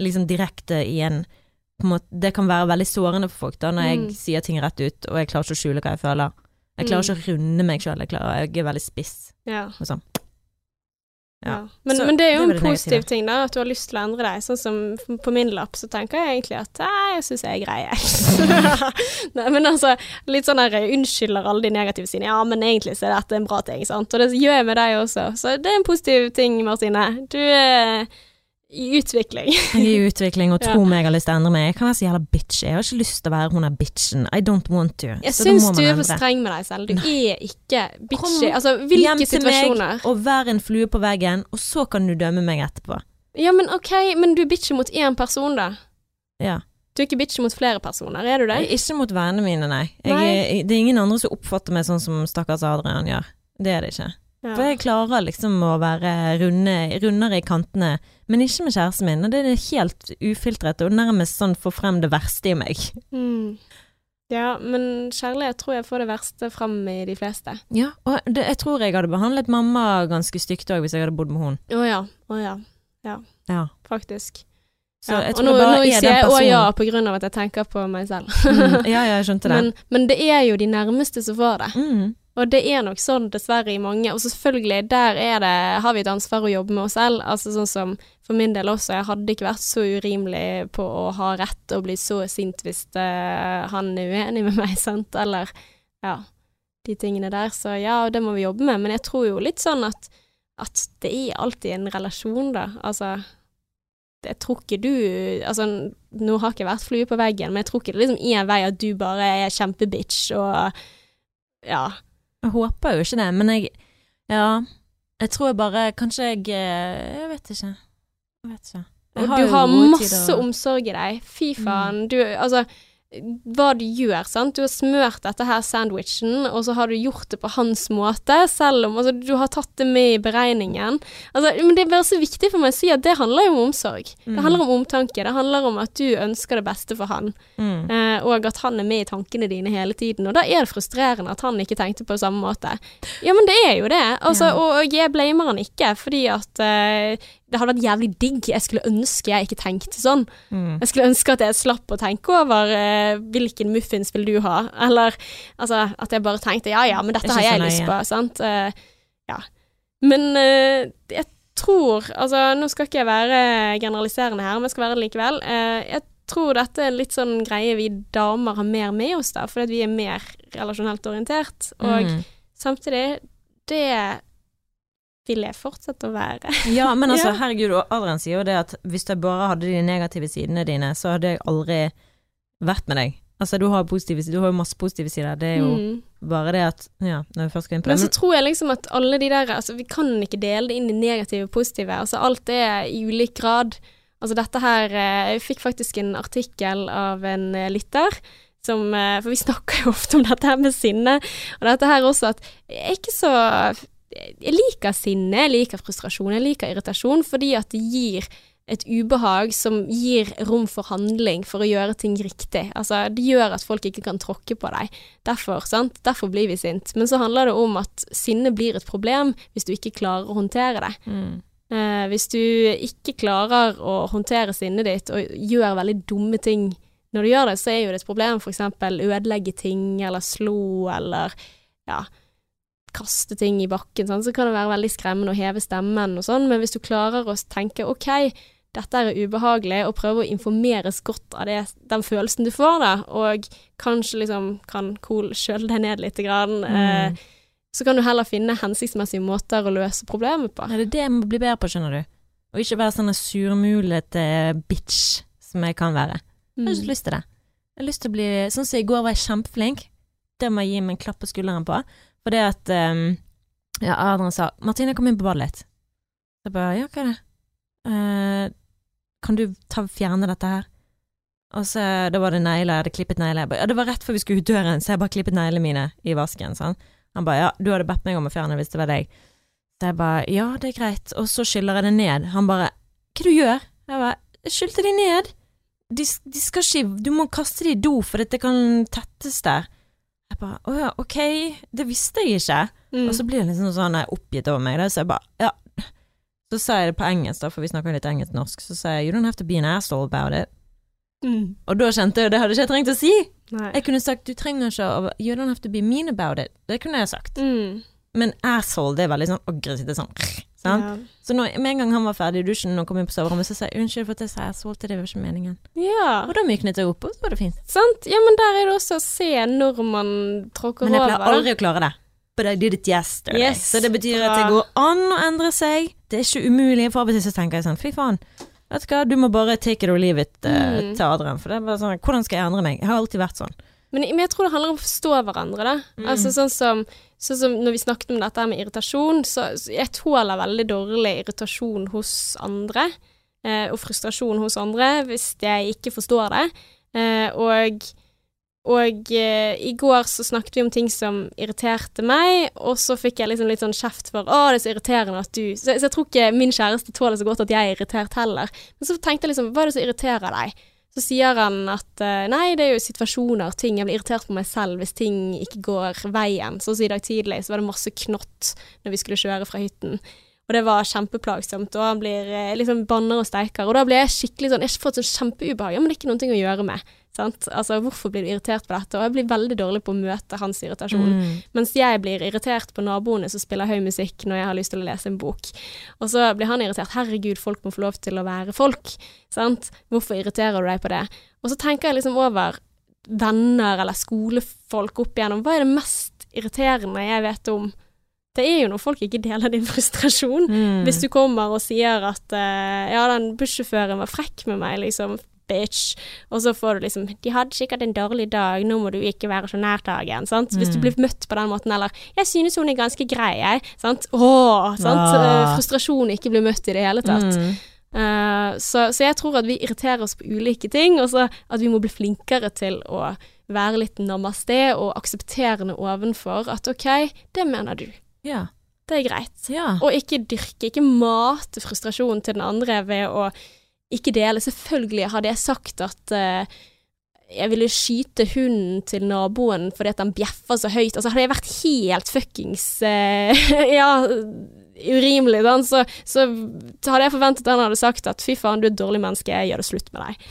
Liksom direkte i en måte, Det kan være veldig sårende for folk da, når jeg Mm. sier ting rett ut, og jeg klarer ikke å skjule hva jeg føler. Jeg klarer ikke å runde meg sjøl, jeg, jeg er veldig spiss. Ja. Og sånn. Ja. Ja. Men, Så men det er jo det en positiv negative. ting, da, at du har lyst til å endre deg. Sånn som på min lapp, så tenker jeg egentlig at jeg syns jeg er grei, jeg. nei, men altså, litt sånn der unnskylder alle de negative sine. Ja, men egentlig så er dette en bra ting, sant. Og det gjør jeg med deg også. Så det er en positiv ting, Martine. Du er i utvikling. Jeg er i utvikling og Ja. meg jeg har lyst til å endre meg. Jeg kan være så jævla bitch. Jeg har ikke lyst til å være hun der bitchen. I don't want to. Jeg Så syns du er for streng med deg selv. Du er ikke bitchy. Altså, hvilke Hjem til til meg og vær en flue på veggen, og så kan du dømme meg etterpå. Ja, men ok, men du er bitchy mot én person, da. Ja. Du er ikke bitchy mot flere personer, er du det? Ikke mot vennene mine, nei. Jeg, Nei. Det er ingen andre som oppfatter meg sånn som stakkars Adrian gjør. Det er det ikke. Ja. For jeg klarer liksom å være runde, rundere i kantene, men ikke med kjæresten min. Og det er helt ufiltret og nærmest sånn få frem det verste i meg. Mm. Ja, men kjærlighet tror jeg får det verste frem i de fleste. Ja, og det, jeg tror jeg hadde behandlet mamma ganske stygt òg hvis jeg hadde bodd med henne. Å ja. Å ja. Ja. faktisk. Så ja. Og nå, nå er sier jeg å ja på grunn av at jeg tenker på meg selv. Mm, ja, ja, jeg skjønte det. men, men det er jo de nærmeste som får det. Mm. Og det er nok sånn dessverre i mange. Og selvfølgelig, der er det, har vi et ansvar å jobbe med oss selv. Altså sånn som for min del også, jeg hadde ikke vært så urimelig på å ha rett og bli så sint hvis det, han er uenig med meg, sant, eller ja, de tingene der. Så ja, det må vi jobbe med. Men jeg tror jo litt sånn at, at det er alltid en relasjon, da. Altså jeg tror ikke du Altså, nå har ikke jeg vært flue på veggen, men jeg tror ikke det er liksom én vei at du bare er kjempebitch og ja. Jeg håper jo ikke det, men jeg Ja. Jeg tror jeg bare Kanskje jeg eh, Jeg vet ikke. Jeg vet ikke. Og du har masse tider. omsorg i deg. Fy faen. Du, altså hva du gjør, sant. Du har smørt dette her sandwichen, og så har du gjort det på hans måte, selv om altså, du har tatt det med i beregningen. Altså, men det er bare så viktig for meg å si at det handler jo om omsorg. Mm. Det handler om omtanke. Det handler om at du ønsker det beste for han, Mm. eh, og at han er med i tankene dine hele tiden. Og da er det frustrerende at han ikke tenkte på samme måte. Ja, men det er jo det. Altså, Ja. og, jeg blamer han ikke, fordi at eh, det hadde vært jævlig digg. Jeg skulle ønske jeg ikke tenkte sånn. Mm. Jeg skulle ønske at jeg slapp å tenke over uh, hvilken muffins vil du ha, eller altså at jeg bare tenkte ja ja, men dette har jeg lyst på, sant. Uh, ja. Men uh, jeg tror Altså, nå skal ikke jeg være generaliserende her, men jeg skal være det likevel. Jeg tror dette er litt sånn greie vi damer har mer med oss, da, fordi at vi er mer relasjonelt orientert. Og Mm. samtidig, det vil jeg fortsette å være. Ja, men altså, Ja. herregud, Adrian sier jo det at hvis jeg bare hadde de negative sidene dine, så hadde jeg aldri vært med deg. Altså, du har, positive, du har jo masse positive sider, det er jo Mm. bare det at Ja, når vi først skal inn på Men så tror jeg liksom at alle de der Altså, vi kan ikke dele det inn i negative og positive. Altså, alt er i ulik grad. Altså, dette her eh, Jeg fikk faktisk en artikkel av en eh, lytter. Som, eh, for vi snakker jo ofte om dette her med sinne, og dette her også at jeg er ikke så Jeg liker sinne, jeg liker frustrasjon, jeg liker irritasjon, fordi at det gir et ubehag som gir rom for handling for å gjøre ting riktig. Altså, det gjør at folk ikke kan tråkke på deg. Derfor, sant? Derfor blir vi sint. Men så handler det om at sinne blir et problem hvis du ikke klarer å håndtere det. Mm. Eh, hvis du ikke klarer å håndtere sinnet ditt og gjør veldig dumme ting når du gjør det, så er jo det et problem. For eksempel ødelegge ting, eller slå, eller ja, kaste ting i bakken. Sånn. Så kan det være veldig skremmende å heve stemmen og sånn, men hvis du klarer å tenke ok, dette er ubehagelig, og prøve å informeres godt av det, den følelsen du får, da, og kanskje liksom kan cool kjøle deg ned litt, grann, eh, Mm. så kan du heller finne hensiktsmessige måter å løse problemet på. Ja, det er det jeg må bli bedre på, skjønner du. Og ikke være sånn surmulete bitch som jeg kan være. Jeg har ikke lyst til det. Jeg har lyst til å bli Sånn som i går var jeg kjempeflink. Det må jeg gi meg en klapp på skulderen på. For det at um, Ja, Adrian sa 'Martine, kom inn på badet litt'. Så jeg bare 'ja, hva er det?' Uh, kan du ta, fjerne dette her? Og så da var det negler, jeg hadde klippet negler. Ba, Ja, det var rett før vi skulle ut døren, så jeg bare klippet neglene mine i vasken. Sånn. Han bare ja, du hadde bedt meg om å fjerne hvis det var deg. Så jeg bare ja, det er greit. Og så skyller jeg det ned. Han bare hva du gjør? Jeg bare skylte de ned. De, de skal ikke Du må kaste de i do, for dette kan tettes der. Jeg bare å ja, ok, det visste jeg ikke. Mm. Og så blir det liksom sånn oppgitt over meg, da, så jeg bare ja. Så sa jeg det på engelsk, da, for vi snakker litt engelsk-norsk, så sa jeg you don't have to be an asshole about it. Mm. Og da kjente jeg, det hadde ikke jeg trengt å si. Nei. Jeg kunne sagt du trenger ikke å You don't have to be mean about it. Det kunne jeg sagt. Mm. Men asshole, det er veldig sånn aggressivt. Det er sånn? Ja. Så når, med en gang han var ferdig i dusjen og kom inn på soverommet, så sa jeg unnskyld for at jeg sa jeg solte, det, var ikke meningen. ja. Og da myknet jeg opp, og så var det fint. Sant? Ja, men der er det også å se når man tråkker over. Men jeg pleier over. aldri å klare det. But I did it yesterday. Yes, så det betyr at bra. det går an å endre seg. Det er ikke umulig. For av og til så tenker jeg sånn, fy faen. Vet du hva, du må bare take it or leave it uh, Mm. til Adrian. For det er bare sånn, hvordan skal jeg endre meg? Jeg har alltid vært sånn. Men, men jeg tror det handler om å forstå hverandre, da. Mm. Altså sånn som, sånn som når vi snakket om dette med irritasjon, så, så jeg tåler veldig dårlig irritasjon hos andre. Eh, og frustrasjon hos andre hvis jeg ikke forstår det. Eh, og og eh, i går så snakket vi om ting som irriterte meg, og så fikk jeg liksom litt sånn kjeft for 'Å, det er så irriterende at du' Så, så jeg tror ikke min kjæreste tåler så godt at jeg er irritert heller. Men så tenkte jeg liksom 'Hva er det som irriterer deg?' Så sier han at eh, nei, det er jo situasjoner, ting Jeg blir irritert på meg selv hvis ting ikke går veien. Sånn som i dag tidlig, så var det masse knott når vi skulle kjøre fra hytten. Og det var kjempeplagsomt, og han blir eh, liksom banner og steiker. Og da ble jeg skikkelig sånn Jeg har fått sånn kjempeubehag. Ja, men det er ikke noe å gjøre med. Sant? Altså, hvorfor blir du irritert på dette? Og jeg blir veldig dårlig på å møte hans irritasjon. Mm. Mens jeg blir irritert på naboene som spiller høy musikk når jeg har lyst til å lese en bok. Og så blir han irritert. Herregud, folk må få lov til å være folk. Sant? Hvorfor irriterer du deg på det? Og så tenker jeg liksom over venner eller skolefolk opp igjennom. Hva er det mest irriterende jeg vet om? Det er jo når folk ikke deler din frustrasjon. Mm. Hvis du kommer og sier at uh, ja, den bussjåføren var frekk med meg, liksom, bitch, og så får du liksom De hadde sikkert en dårlig dag, nå må du ikke være så nær dagen. sant. Hvis du Mm. blir møtt på den måten, eller Jeg synes hun er ganske grei, jeg, sant. Åh, sant. Ah. Eh, frustrasjon ikke blir møtt i det hele tatt. Mm. Uh, så, så jeg tror at vi irriterer oss på ulike ting, og så at vi må bli flinkere til å være litt namaste og aksepterende ovenfor at OK, det mener du. Ja. Det er greit. Ja. Og ikke dyrke, ikke mate frustrasjonen til den andre ved å ikke dele. Selvfølgelig hadde jeg sagt at uh, jeg ville skyte hunden til naboen fordi at han bjeffer så høyt. Altså hadde jeg vært helt fuckings uh, ja, urimelig, da, så, så hadde jeg forventet at han hadde sagt at fy faen, du er et dårlig menneske, jeg gjør det slutt med deg.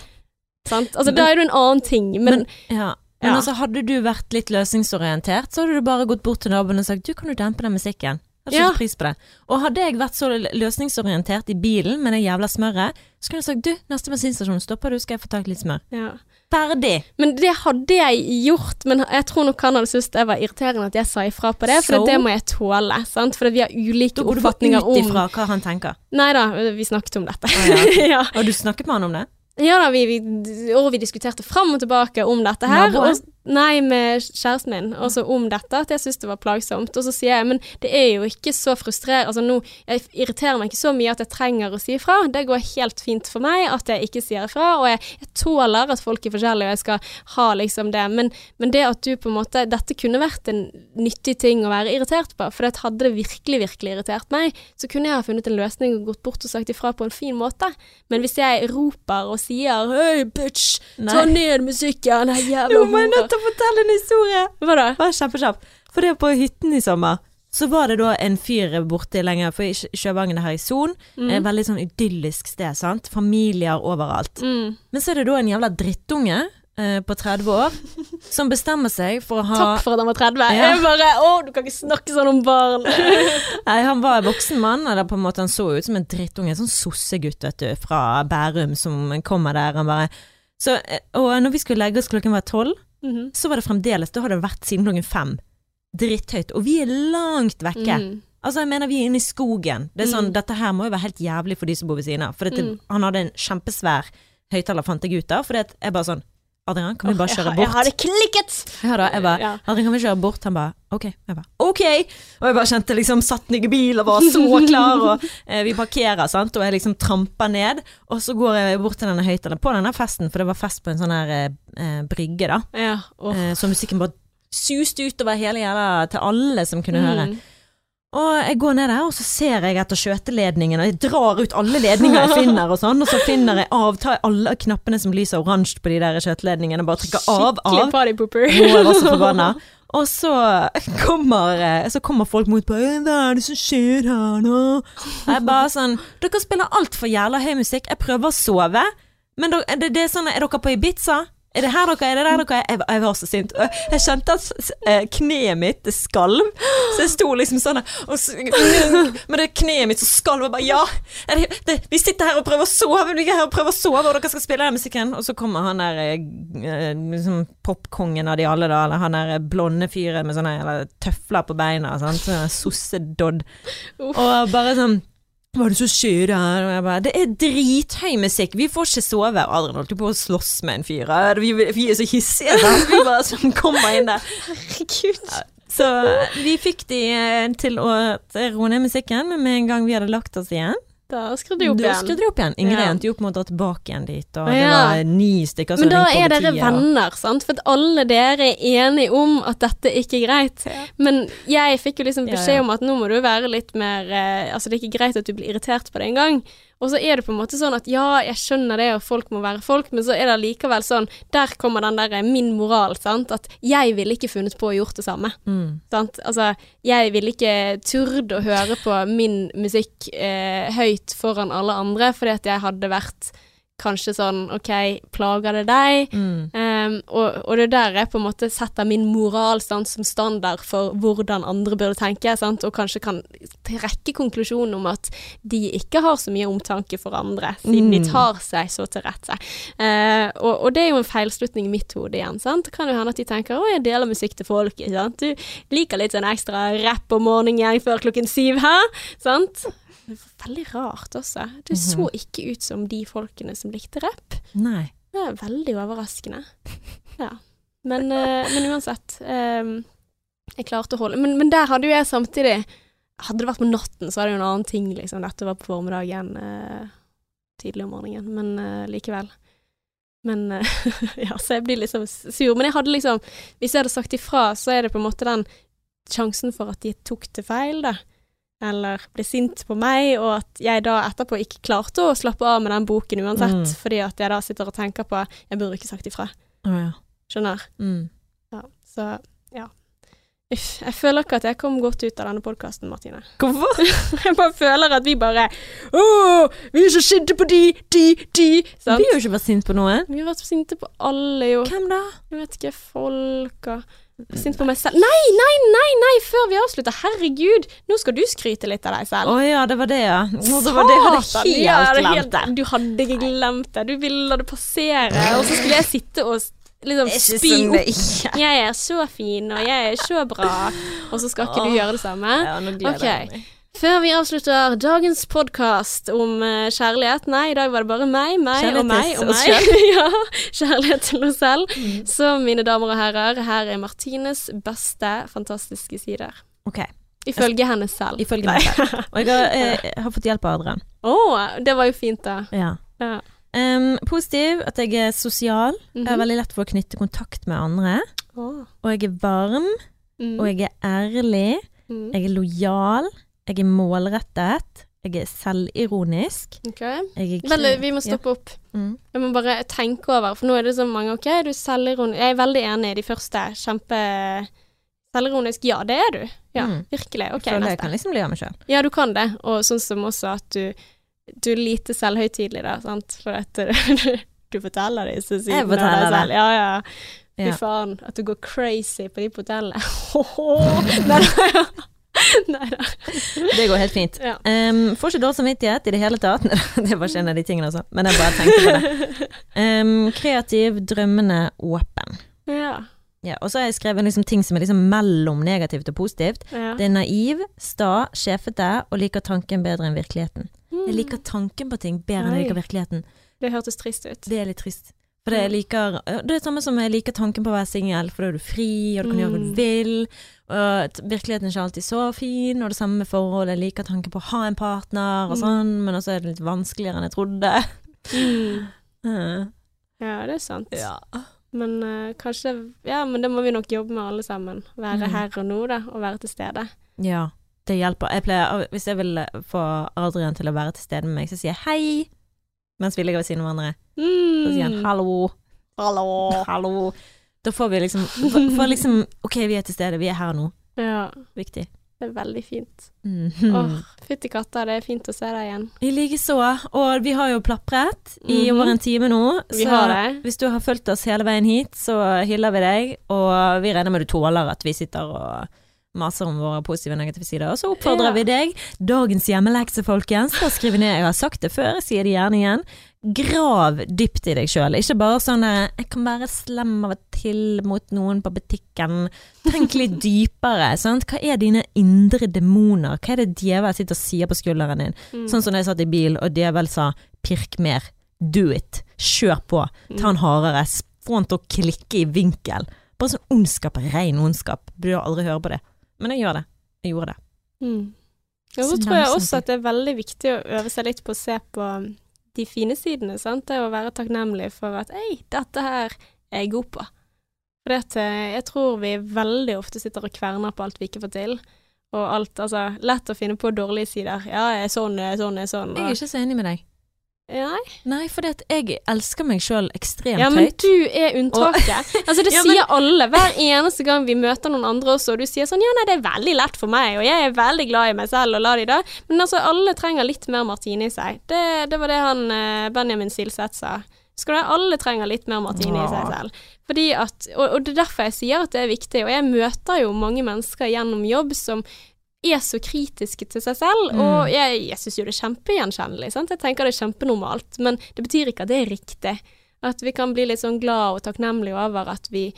Sant? Altså, Men- da er det en annen ting, men, Ja. Men Ja. altså, hadde du vært litt løsningsorientert, så hadde du bare gått bort til naboen og sagt du, kan du dempe den musikken? Jeg Ja. pris på det. Og hadde jeg vært så løsningsorientert i bilen med det jævla smøret, så kunne jeg sagt du, neste bensinstasjon stopper du, skal jeg få tak i litt smør. ja. Ferdig! Men det hadde jeg gjort, men jeg tror nok han hadde syntes det var irriterende at jeg sa ifra på det, for So? det må jeg tåle, sant? For vi har ulike oppfatninger om Da går du bare ut ifra hva han tenker. Nei da, vi snakket om dette. Ah, ja. ja. Og du snakket med han om det? ja da, vi, vi, og vi diskuterte fram og tilbake om dette her. Naboen? Nei, med kjæresten min, altså om dette, at jeg syntes det var plagsomt. Og så sier jeg, men det er jo ikke så frustrerende Altså nå, jeg irriterer meg ikke så mye at jeg trenger å si ifra. Det går helt fint for meg at jeg ikke sier ifra, og jeg, jeg tåler at folk er forskjellige, og jeg skal ha liksom det. Men, men det at du på en måte Dette kunne vært en nyttig ting å være irritert på, for det hadde det virkelig, virkelig irritert meg, så kunne jeg ha funnet en løsning og gått bort og sagt ifra på en fin måte. Men hvis jeg roper og sier 'hei, bitch, ta ned musikken, den jævla hore. Til å fortelle en historie! Hva da? Bare kjempekjapt. For det på hytten i sommer. Så var det da en fyr borte lenger For i Sjø- Sjøvangen her i Son. Mm. Eh, Veldig sånn idyllisk sted, sant. Familier overalt. Mm. Men så er det da en jævla drittunge eh, på 30 år som bestemmer seg for å ha Takk for at han var 30. Ja. Jeg bare Å, du kan ikke snakke sånn om barn. Nei, han var en voksen mann, eller på en måte han så ut som en drittunge. En sånn sossegutt, vet du, fra Bærum som kommer der. Han bare så, eh, Og når vi skulle legge oss klokken var tolv, Mhm. så var det fremdeles Da hadde det vært siden klokken fem. Dritthøyt. Og vi er langt vekke. Mm. Altså, jeg mener vi er inne i skogen. Det er sånn, Mm. Dette her må jo være helt jævlig for de som bor ved siden av. For dette, Mm. han hadde en kjempesvær høyttaler, fant jeg ut av. For det er bare sånn Adrian, kan vi bare kjøre bort? Jeg har det klikket! Ja da, jeg bare Ja. Adrian, kan vi kjøre bort? Han bare ok. Jeg bare ok. Og jeg bare kjente liksom satt ned i bilen og var så klar, og eh, vi parkerer, sant, og jeg liksom tramper ned. Og så går jeg bort til denne høyttaleren på denne festen, for det var fest på en sånn her eh, eh, brygge, da. Ja. oh. Eh, så musikken bare suste utover hele jævla til alle som kunne høre. Og jeg går ned der, og så ser jeg etter skjøteledningen, og jeg drar ut alle ledninger jeg finner, og sånn, og så finner jeg av, tar jeg alle knappene som lyser oransje på de der skjøteledningene, og bare trykker av, av. Skikkelig partypooper. Jeg var så forbanna. Og så kommer, eh, så kommer folk mot på «Eh, Hva er det som skjer her nå? Jeg bare sånn Dere spiller altfor jævla høy musikk. Jeg prøver å sove. Men det, det er sånn Er dere på Ibiza? Er det her dere er? Det der dere er? Jeg, jeg var så sint. Jeg kjente at eh, kneet mitt skalv. Så jeg sto liksom sånn og Med det kneet mitt som skalv. Og bare ja! Det, det, vi sitter her og prøver å sove, vi er her og prøver å sove, og dere skal spille den musikken. Og så kommer han der eh, eh, liksom popkongen av de alle, da. Eller han der blonde fyren med sånne eller, tøfler på beina. Sant? Sånn Sossedodd. Og bare sånn hva er det som skjer her? Og jeg bare, det er drithøy musikk, vi får ikke sove. Og Adrian holdt jo på å slåss med en fyr. Vi, vi er så hissige. Vi bare sånn kommer inn der. Herregud. Så vi fikk de eh, til å roe ned musikken med en gang vi hadde lagt oss igjen. Da skrudde de opp Da igjen. skrudde de opp igjen. Ingrid Ja. endte jo opp med å dra tilbake igjen dit, og det var ni stykker som Men da er dere venner, sant? For alle dere er enige om at dette ikke er greit. Men jeg fikk jo liksom beskjed ja. om at nå må du være litt mer eh, Altså, det er ikke greit at du blir irritert på det en gang. Og så er det på en måte sånn at ja, jeg skjønner det, og folk må være folk, men så er det likevel sånn Der kommer den der eh, min moral, sant. At jeg ville ikke funnet på å gjort det samme. Mm. Sant? Altså, jeg ville ikke turt å høre på min musikk eh, høyt foran alle andre, fordi at jeg hadde vært kanskje sånn OK, plager det deg? Mm. Um, og, og det er der jeg på en måte setter min moral sant, som standard for hvordan andre burde tenke, sant, og kanskje kan trekke konklusjonen om at de ikke har så mye omtanke for andre, siden de Mm. tar seg så til rette. Uh, og, og det er jo en feilslutning i mitt hode igjen. Sant? Det kan jo hende at de tenker å, jeg deler musikk til folk. Sant? Du liker litt sånn ekstra rapp om morgenen før klokken syv, hæ? Sant? Det var veldig rart også. Det så ikke ut som de folkene som likte rapp. Nei. Det er veldig overraskende. Ja. Men, eh, men uansett. eh, jeg klarte å holde men, men der hadde jo jeg samtidig Hadde det vært på natten, så var det jo en annen ting, liksom. Dette var på formiddagen. eh, tidlig om morgenen. Men eh, likevel. Men Ja, så jeg blir liksom sur. Men jeg hadde liksom Hvis jeg hadde sagt ifra, så er det på en måte den sjansen for at de tok det feil, da. Eller ble sint på meg, og at jeg da etterpå ikke klarte å slappe av med den boken uansett. Mm. Fordi at jeg da sitter og tenker på Jeg burde ikke sagt ifra. Oh, ja. Skjønner? Mm. Ja. Så ja. Uff. Jeg føler ikke at jeg kom godt ut av denne podkasten, Martine. Hvorfor? Jeg bare føler at vi bare Å, vi er så sinte på de, de, de. Sant? Vi har jo ikke vært sint på noen. Vi har vært sinte på alle, jo. Hvem da? Jeg vet ikke, folk Sint på meg selv. Nei, nei, nei, nei, før vi avslutter. Herregud, nå skal du skryte litt av deg Å selv. ja, det var det, ja. Nå, det var det jeg hadde helt ja, glemt det. Du hadde ikke glemt det. Du ville la det passere, og så skulle jeg sitte og liksom spy opp. Jeg er så fin, og jeg er så bra, og så skal ikke du gjøre det samme. Ja, nå gleder jeg meg. Før vi avslutter dagens podkast om eh, kjærlighet Nei, i dag var det bare meg, meg Kjærlighet og meg og meg. ja, kjærlighet til oss selv. Mm. Så mine damer og herrer, her er Martines beste fantastiske sider. Ok, Ifølge henne selv. ifølge meg selv. Og jeg har, eh, jeg har fått hjelp av Adrian. Å, det var jo fint, da. Ja. Ja. Em, positiv, at jeg er sosial. Jeg har Mhm. veldig lett for å knytte kontakt med andre. Oh. Og jeg er varm, Mm. og jeg er ærlig. Mm. Jeg er lojal. Jeg er målrettet. Jeg er selvironisk. Okay. Jeg er Vel, vi må stoppe opp. Ja. Mm. Jeg må bare tenke over, for nå er det så mange OK, er selvironisk Jeg er veldig enig i de første. Kjempe Selvironisk, ja, det er du. Ja, Mm. virkelig. OK, Føler jeg kan liksom le av meg sjøl. Ja, du kan det, og sånn som også at du Du er lite selvhøytidelig, da, sant, for at du, du forteller det sidene Jeg forteller av deg selv. Ja, ja. Fy Ja. faen, at du går crazy på de på hotellet. Nei da. Nei da. Det går helt fint. Ja. Um, får ikke dårlig samvittighet i det hele tatt. det var ikke en av de tingene, altså. Men jeg bare tenkte på det. Um, kreativ, drømmende, åpen. Ja. Ja, og så har jeg skrevet liksom ting som er liksom mellom negativt og positivt. ja. Det er naiv, sta, sjefete og liker tanken bedre enn virkeligheten. Jeg liker tanken på ting bedre enn jeg liker virkeligheten. Det hørtes trist ut. Det er litt trist. For det, liker, det er det samme som jeg liker tanken på å være singel, for da er du fri, og du kan gjøre hva Mm. du vil. Og virkeligheten er ikke alltid så fin, og det samme med forhold. Jeg liker tanken på å ha en partner og Mm. sånn, men også er det litt vanskeligere enn jeg trodde. Mm. Ja, det er sant. Ja. Men uh, kanskje Ja, men det må vi nok jobbe med alle sammen. Være Mm. her og nå, da, og være til stede. ja, det hjelper. Jeg pleier, hvis jeg vil få Adrian til å være til stede med meg, så sier jeg hei, mens vi ligger ved siden av hverandre. Så sier han Mm. hallo. Hallo. Hallo. Da får vi liksom, for, for liksom Ok, vi er til stede, vi er her nå. Ja, Viktig. det er veldig fint. Mm. Oh, fytti katta, det er fint å se deg igjen. I likeså. Og vi har jo plapret i Mhm. over en time nå. Vi så har det. hvis du har fulgt oss hele veien hit, så hyller vi deg. Og vi regner med du tåler at vi sitter og maser om våre positive og negative sider. Og så oppfordrer Ja. vi deg. Dagens hjemmelekse, folkens. Da skrive ned. Jeg har sagt det før, jeg sier det gjerne igjen. Grav dypt i deg sjøl. Ikke bare sånn 'jeg kan være slem av og til mot noen på butikken'. Tenk litt dypere. Sant? Hva er dine indre demoner? Hva er det djevel sitter og sier på skulderen din? Mm. Sånn som da jeg satt i bil, og djevel sa 'pirk mer'. Do it. Kjør på. Ta Mm. en hardere. Få han til å klikke i vinkel. Bare sånn ondskap. Ren ondskap. Burde aldri høre på det. Men jeg gjør det. Jeg gjorde det. Mm. Og så tror jeg også at det er veldig viktig å øve seg litt på å se på de fine sidene. Sant? Det å være takknemlig for at ei, dette her er jeg god på. For eh, jeg tror vi veldig ofte sitter og kverner på alt vi ikke får til. Og alt, altså, lett å finne på dårlige sider. Ja, jeg er sånn, jeg er sånn, jeg er sånn. Jeg er ikke så enig med deg. Nei, Nei, for jeg elsker meg sjøl ekstremt høyt. ja, men høyt. du er unntaket. Altså, det Ja, men- sier alle hver eneste gang vi møter noen andre også, og du sier sånn ja, nei, det er veldig lett for meg, og jeg er veldig glad i meg selv, og la de da. Men altså, alle trenger litt mer martini i seg. Det, det var det han eh, Benjamin Silseth sa. Skal du, alle trenger litt mer martini i seg selv. Fordi at, og, og det er derfor jeg sier at det er viktig, og jeg møter jo mange mennesker gjennom jobb som er så kritiske til seg selv, Mm. og jeg, jeg syns jo det er kjempegjenkjennelig. Jeg tenker det er kjempenormalt, men det betyr ikke at det er riktig. At vi kan bli litt sånn glad og takknemlig over at vi,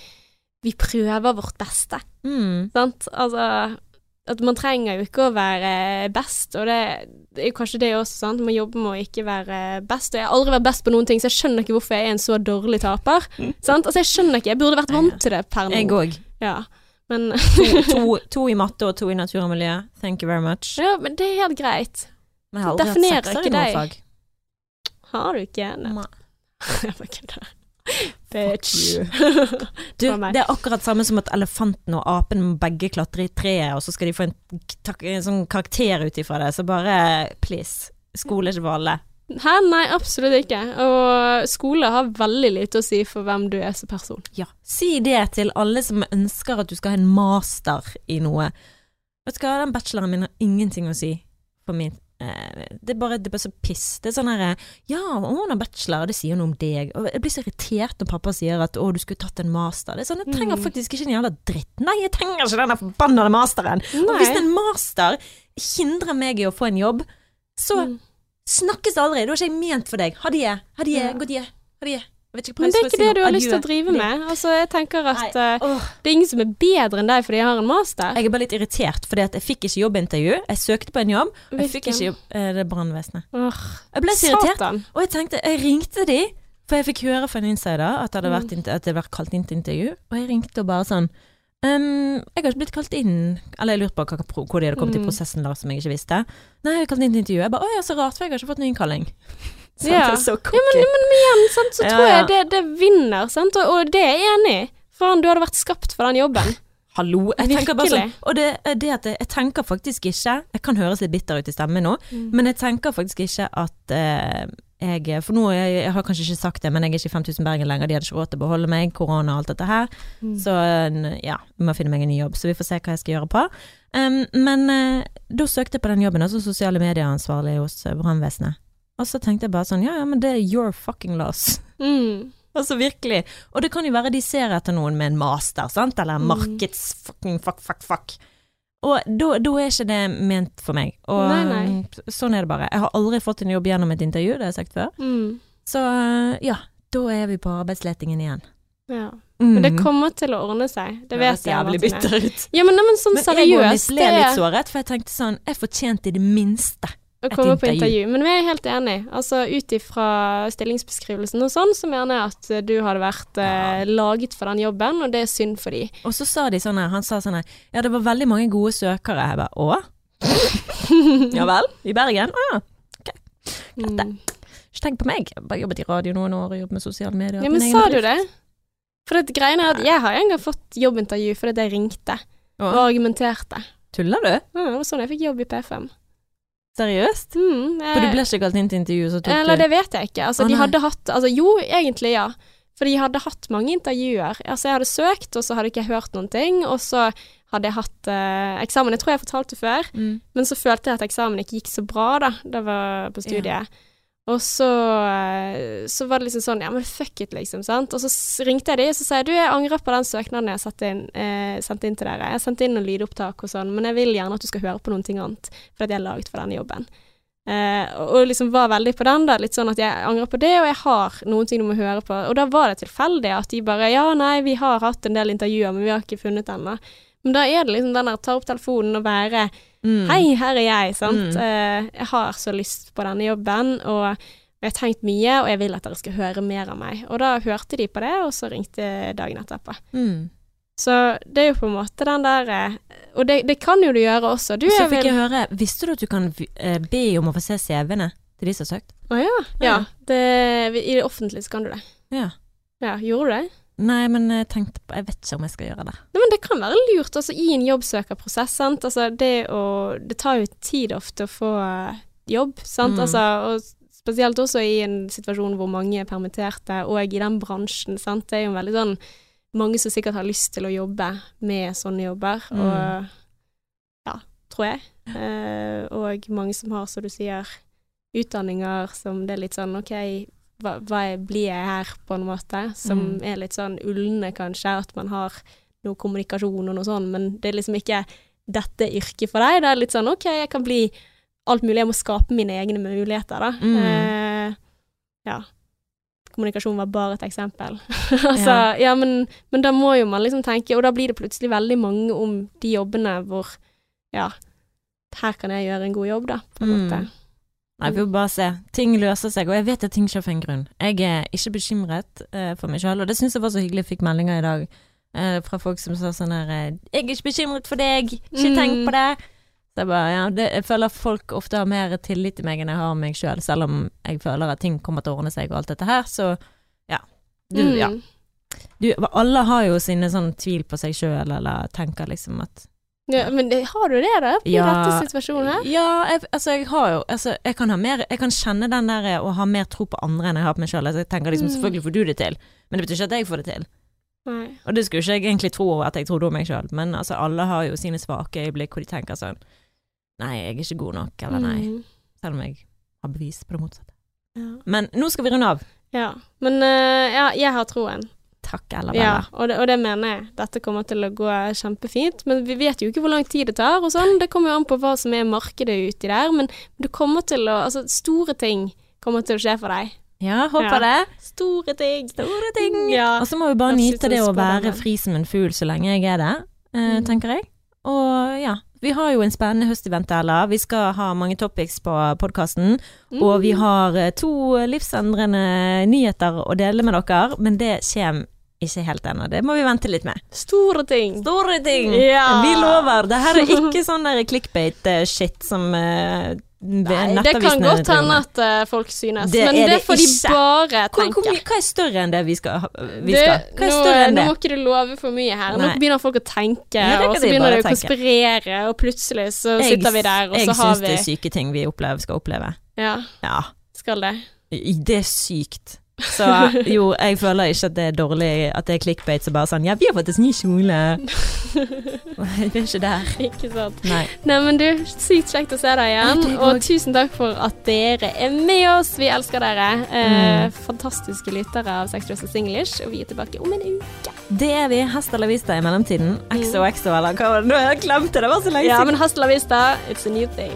vi prøver vårt beste. Mm. Sant? Altså at man trenger jo ikke å være best, og det, det er jo kanskje det også, sant. Man jobber med å ikke være best, og jeg har aldri vært best på noen ting, så jeg skjønner ikke hvorfor jeg er en så dårlig taper. sant? Altså jeg skjønner ikke, jeg burde vært vant til det per nå. Jeg òg. Ja. Men, To, to, to i matte og to i natur og miljø. Thank you very much. ja, men det er helt greit. Men jeg har aldri hatt sekser i noe fag. Har du ikke? Nei. Nei. Jeg bare kødder. Bitch. Du, det er akkurat samme som at elefanten og apen må begge klatre i treet, og så skal de få en, en sånn karakter ut ifra det. Så bare please. Skole er ikke for alle. Hæ? Nei, absolutt ikke. Og skole har veldig lite å si for hvem du er som person. Ja. Si det til alle som ønsker at du skal ha en master i noe. Vet du hva, den bacheloren min har ingenting å si for min eh, det er, bare, det er bare så piss. Det er sånn herre Ja, hun har bachelor, det sier noe om deg. Og jeg blir så irritert når pappa sier at å, du skulle tatt en master. Det er sånn, Jeg trenger Mm. faktisk ikke en jævla dritt. Nei, jeg trenger ikke denne forbannede masteren. Og hvis en master hindrer meg i å få en jobb, så Mm. Snakkes aldri. du var ikke jeg ment for deg. Ha det. Ha det. Ja. God je. Ha det. Men det er ikke det du har lyst til å drive med. Altså, jeg tenker at eh, det er ingen som er bedre enn deg fordi jeg har en master. Jeg er bare litt irritert, fordi jeg fikk ikke jobbintervju. Jeg søkte på en jobb, jeg fikk ikke jobb eh, Det er brannvesenet. Jeg ble så irritert, og jeg tenkte Jeg ringte de, for jeg fikk høre fra en insider at det hadde Mm. vært, at det hadde vært kalt inn til intervju, og jeg ringte og bare sånn «Ehm, jeg har ikke blitt kalt inn Eller jeg lurte på hva, hvor de hadde kommet i Mm. prosessen da, som jeg ikke visste. Nei, jeg er kalt inn til intervju. Jeg bare Å ja, så rart, for jeg har ikke fått noen innkalling. Ja. Ja, men, men igjen, sant, så Ja, tror jeg det, det vinner, sant, og, og det er jeg enig i. Faen, du hadde vært skapt for den jobben. Hallo. Jeg tenker bare sånn Virkelig. Og det, det at jeg, jeg tenker faktisk ikke Jeg kan høres litt bitter ut i stemmen nå, Mm. men jeg tenker faktisk ikke at eh, jeg For nå, jeg, jeg har kanskje ikke sagt det, men jeg er ikke i 5000 Bergen lenger. De hadde ikke råd til å beholde meg, korona og alt dette her. Mm. Så ja, jeg må finne meg en ny jobb, så vi får se hva jeg skal gjøre på. Um, men uh, da søkte jeg på den jobben, altså sosiale medieransvarlig hos eh, brannvesenet. Og så tenkte jeg bare sånn, ja ja, men det er your fucking loss. Mm. Altså virkelig. Og det kan jo være de ser etter noen med en master, sant, eller Mm. markeds fucking fuck, fuck, fuck. Og da, da er ikke det ment for meg. Og Nei, nei. um, sånn er det bare. Jeg har aldri fått en jobb gjennom et intervju, det har jeg sagt før. Mm. Så ja, da er vi på arbeidsletingen igjen. Ja. Mm. Men det kommer til å ordne seg. Det vet jeg. jævlig bitter ut. Ja, men, nei, men sånn Men jeg ble litt såret, for jeg tenkte sånn Jeg fortjente i det minste å komme på intervju. Men vi er helt enige. Altså ut ifra stillingsbeskrivelsen og sånn, så mener jeg at eh, du hadde vært eh, laget for den jobben, og det er synd for de. Og så sa de sånn her, han sa sånn her Ja, det var veldig mange gode søkere. Jeg bare Å? ja vel? I Bergen? Å ja. Mm. Ikke tenk på meg. Jeg har bare jobbet i radio noen år og jobbet med sosiale medier. Ja, men sa du det? For det greiene er at jeg har en gang fått jobbintervju fordi jeg ringte og argumenterte. Tuller du? Ja, det var sånn jeg fikk jobb i P5. Seriøst? Mm, For du ble ikke kalt inn til intervju, så tok Eller du det vet jeg ikke. Altså, ah, de hadde hatt Altså, jo, egentlig ja. For de hadde hatt mange intervjuer. Altså, jeg hadde søkt, og så hadde ikke jeg hørt noen ting. Og så hadde jeg hatt eh, eksamen. Jeg tror jeg fortalte det før. mm. Men så følte jeg at eksamen ikke gikk så bra, da. Det var på studiet. Og så, eh, så var det liksom sånn, ja, men fuck it, liksom. sant? Og så ringte jeg de, og så sa jeg du, jeg angrer på den søknaden jeg satte inn, eh, sendte inn til dere. Jeg sendte inn noen lydopptak og sånn, men jeg vil gjerne at du skal høre på noen ting annet, for at jeg er laget for denne jobben. Eh, og liksom var veldig på den, da. Litt sånn at jeg angrer på det, og jeg har noen ting du må høre på. Og da var det tilfeldig at de bare ja, nei, vi har hatt en del intervjuer, men vi har ikke funnet ennå. Men da er det liksom den der ta opp telefonen og være Mm. Hei, her er jeg, sant. Mm. Eh, jeg har så lyst på denne jobben, og jeg har tenkt mye, og jeg vil at dere skal høre mer av meg. Og da hørte de på det, og så ringte dagen etterpå. Mm. Så det er jo på en måte den der eh, Og det, det kan jo du gjøre også. Du Så fikk jeg høre Visste du at du kan eh, be om å få se CV-ene til de som har søkt? Å ja. ja. Det, I det offentlige så kan du det. Ja. Ja, gjorde du det? Nei, men jeg tenkte på Jeg vet ikke om jeg skal gjøre det. Nei, men det kan være lurt, altså i en jobbsøkerprosess, sant. Altså det å Det tar jo tid ofte å få eh, jobb, sant. Mm. Altså, og spesielt også i en situasjon hvor mange er permitterte, og i den bransjen, sant. Det er jo veldig sånn Mange som sikkert har lyst til å jobbe med sånne jobber, Mm. og ja, tror jeg. Eh, og mange som har, som du sier, utdanninger som det er litt sånn OK, hva, hva blir jeg her, på en måte? Som Mm. er litt sånn ulne, kanskje, at man har noe kommunikasjon og noe sånn, men det er liksom ikke dette yrket for deg. Det er litt sånn OK, jeg kan bli alt mulig, jeg må skape mine egne muligheter, da. Mm. Eh, ja. Kommunikasjon var bare et eksempel. altså, ja, men, men da må jo man liksom tenke, og da blir det plutselig veldig mange om de jobbene hvor ja, her kan jeg gjøre en god jobb, da, på en Mm. måte. Nei, vi får bare se. Ting løser seg, og jeg vet at ting skjer for en grunn. Jeg er ikke bekymret uh, for meg sjøl, og det syns jeg var så hyggelig. Jeg fikk meldinger i dag uh, fra folk som sa sånn her eh, 'Jeg er ikke bekymret for deg, ikke Mm. tenk på det'. Så jeg bare, ja, det, jeg føler folk ofte har mer tillit til meg enn jeg har meg sjøl, selv om jeg føler at ting kommer til å ordne seg og alt dette her, så ja. Du, Mm. ja. Du, alle har jo sine sånn tvil på seg sjøl, eller tenker liksom at Ja, men det, har du det, da, i Ja. dette situasjonen? Ja, jeg, altså jeg har jo altså, jeg, kan ha mer, jeg kan kjenne den der eh, å ha mer tro på andre enn jeg har på meg sjøl. Altså, jeg tenker liksom Mm. selvfølgelig får du det til, men det betyr ikke at jeg får det til. Nei. Og det skulle ikke jeg egentlig tro at jeg trodde om meg sjøl, men altså alle har jo sine svake øyeblikk hvor de tenker sånn Nei, jeg er ikke god nok, eller nei. Mm. Selv om jeg har bevis på det motsatte. Ja. Men nå skal vi runde av. ja. Men uh, ja, jeg har troen. Takk, Ella Ja, Bella. og det, og det mener jeg. Dette kommer til å gå kjempefint. Men vi vet jo ikke hvor lang tid det tar, og sånn. Det kommer jo an på hva som er markedet uti der. Men du kommer til å Altså, store ting kommer til å skje for deg. Ja, håper Ja. det. Store ting. Store ting. Ja. Og så må vi bare nyte det å være fri som en fugl så lenge jeg er det, eh, Mm. tenker jeg. Og ja, vi har jo en spennende høstevent, Ella. Vi skal ha mange topics på podkasten. Mm. Og vi har eh, to livsendrende nyheter å dele med dere, men det kommer ikke helt ennå. Det må vi vente litt med. Store ting. Store ting! Ja. Vi lover. Det her er ikke sånn der clickbait-shit som uh, Nei, det kan godt hende at eh, folk synes, Det men det det får de bare tenke. Hva, Hva er større enn det vi skal? Vi det, skal? Nå, nå må ikke du love for mye her. Nå Nei. begynner folk å tenke, Ja, og så de begynner de å tenke. konspirere, og plutselig så Jeg- sitter vi der, og jeg så har syns det er syke ting vi opplever, skal oppleve. Ja, Ja. skal det. Det er sykt. Så jo, jeg føler ikke at det er dårlig at det er clickbait som bare sånn Ja, vi har fått oss ny kjole. Vi er ikke der. Ikke sant. Nei. Nei, men du, sykt kjekt å se deg igjen, og tusen takk for at dere er med oss. Vi elsker dere. Eh, Mm. fantastiske lyttere av Sex Dress English, og vi er tilbake om en uke. Det er vi. Hest la vista i mellomtiden. XOXO, eller hva var det? Nå har jeg glemt det, var så lenge siden. Ja, men hest la vista, it's a new thing.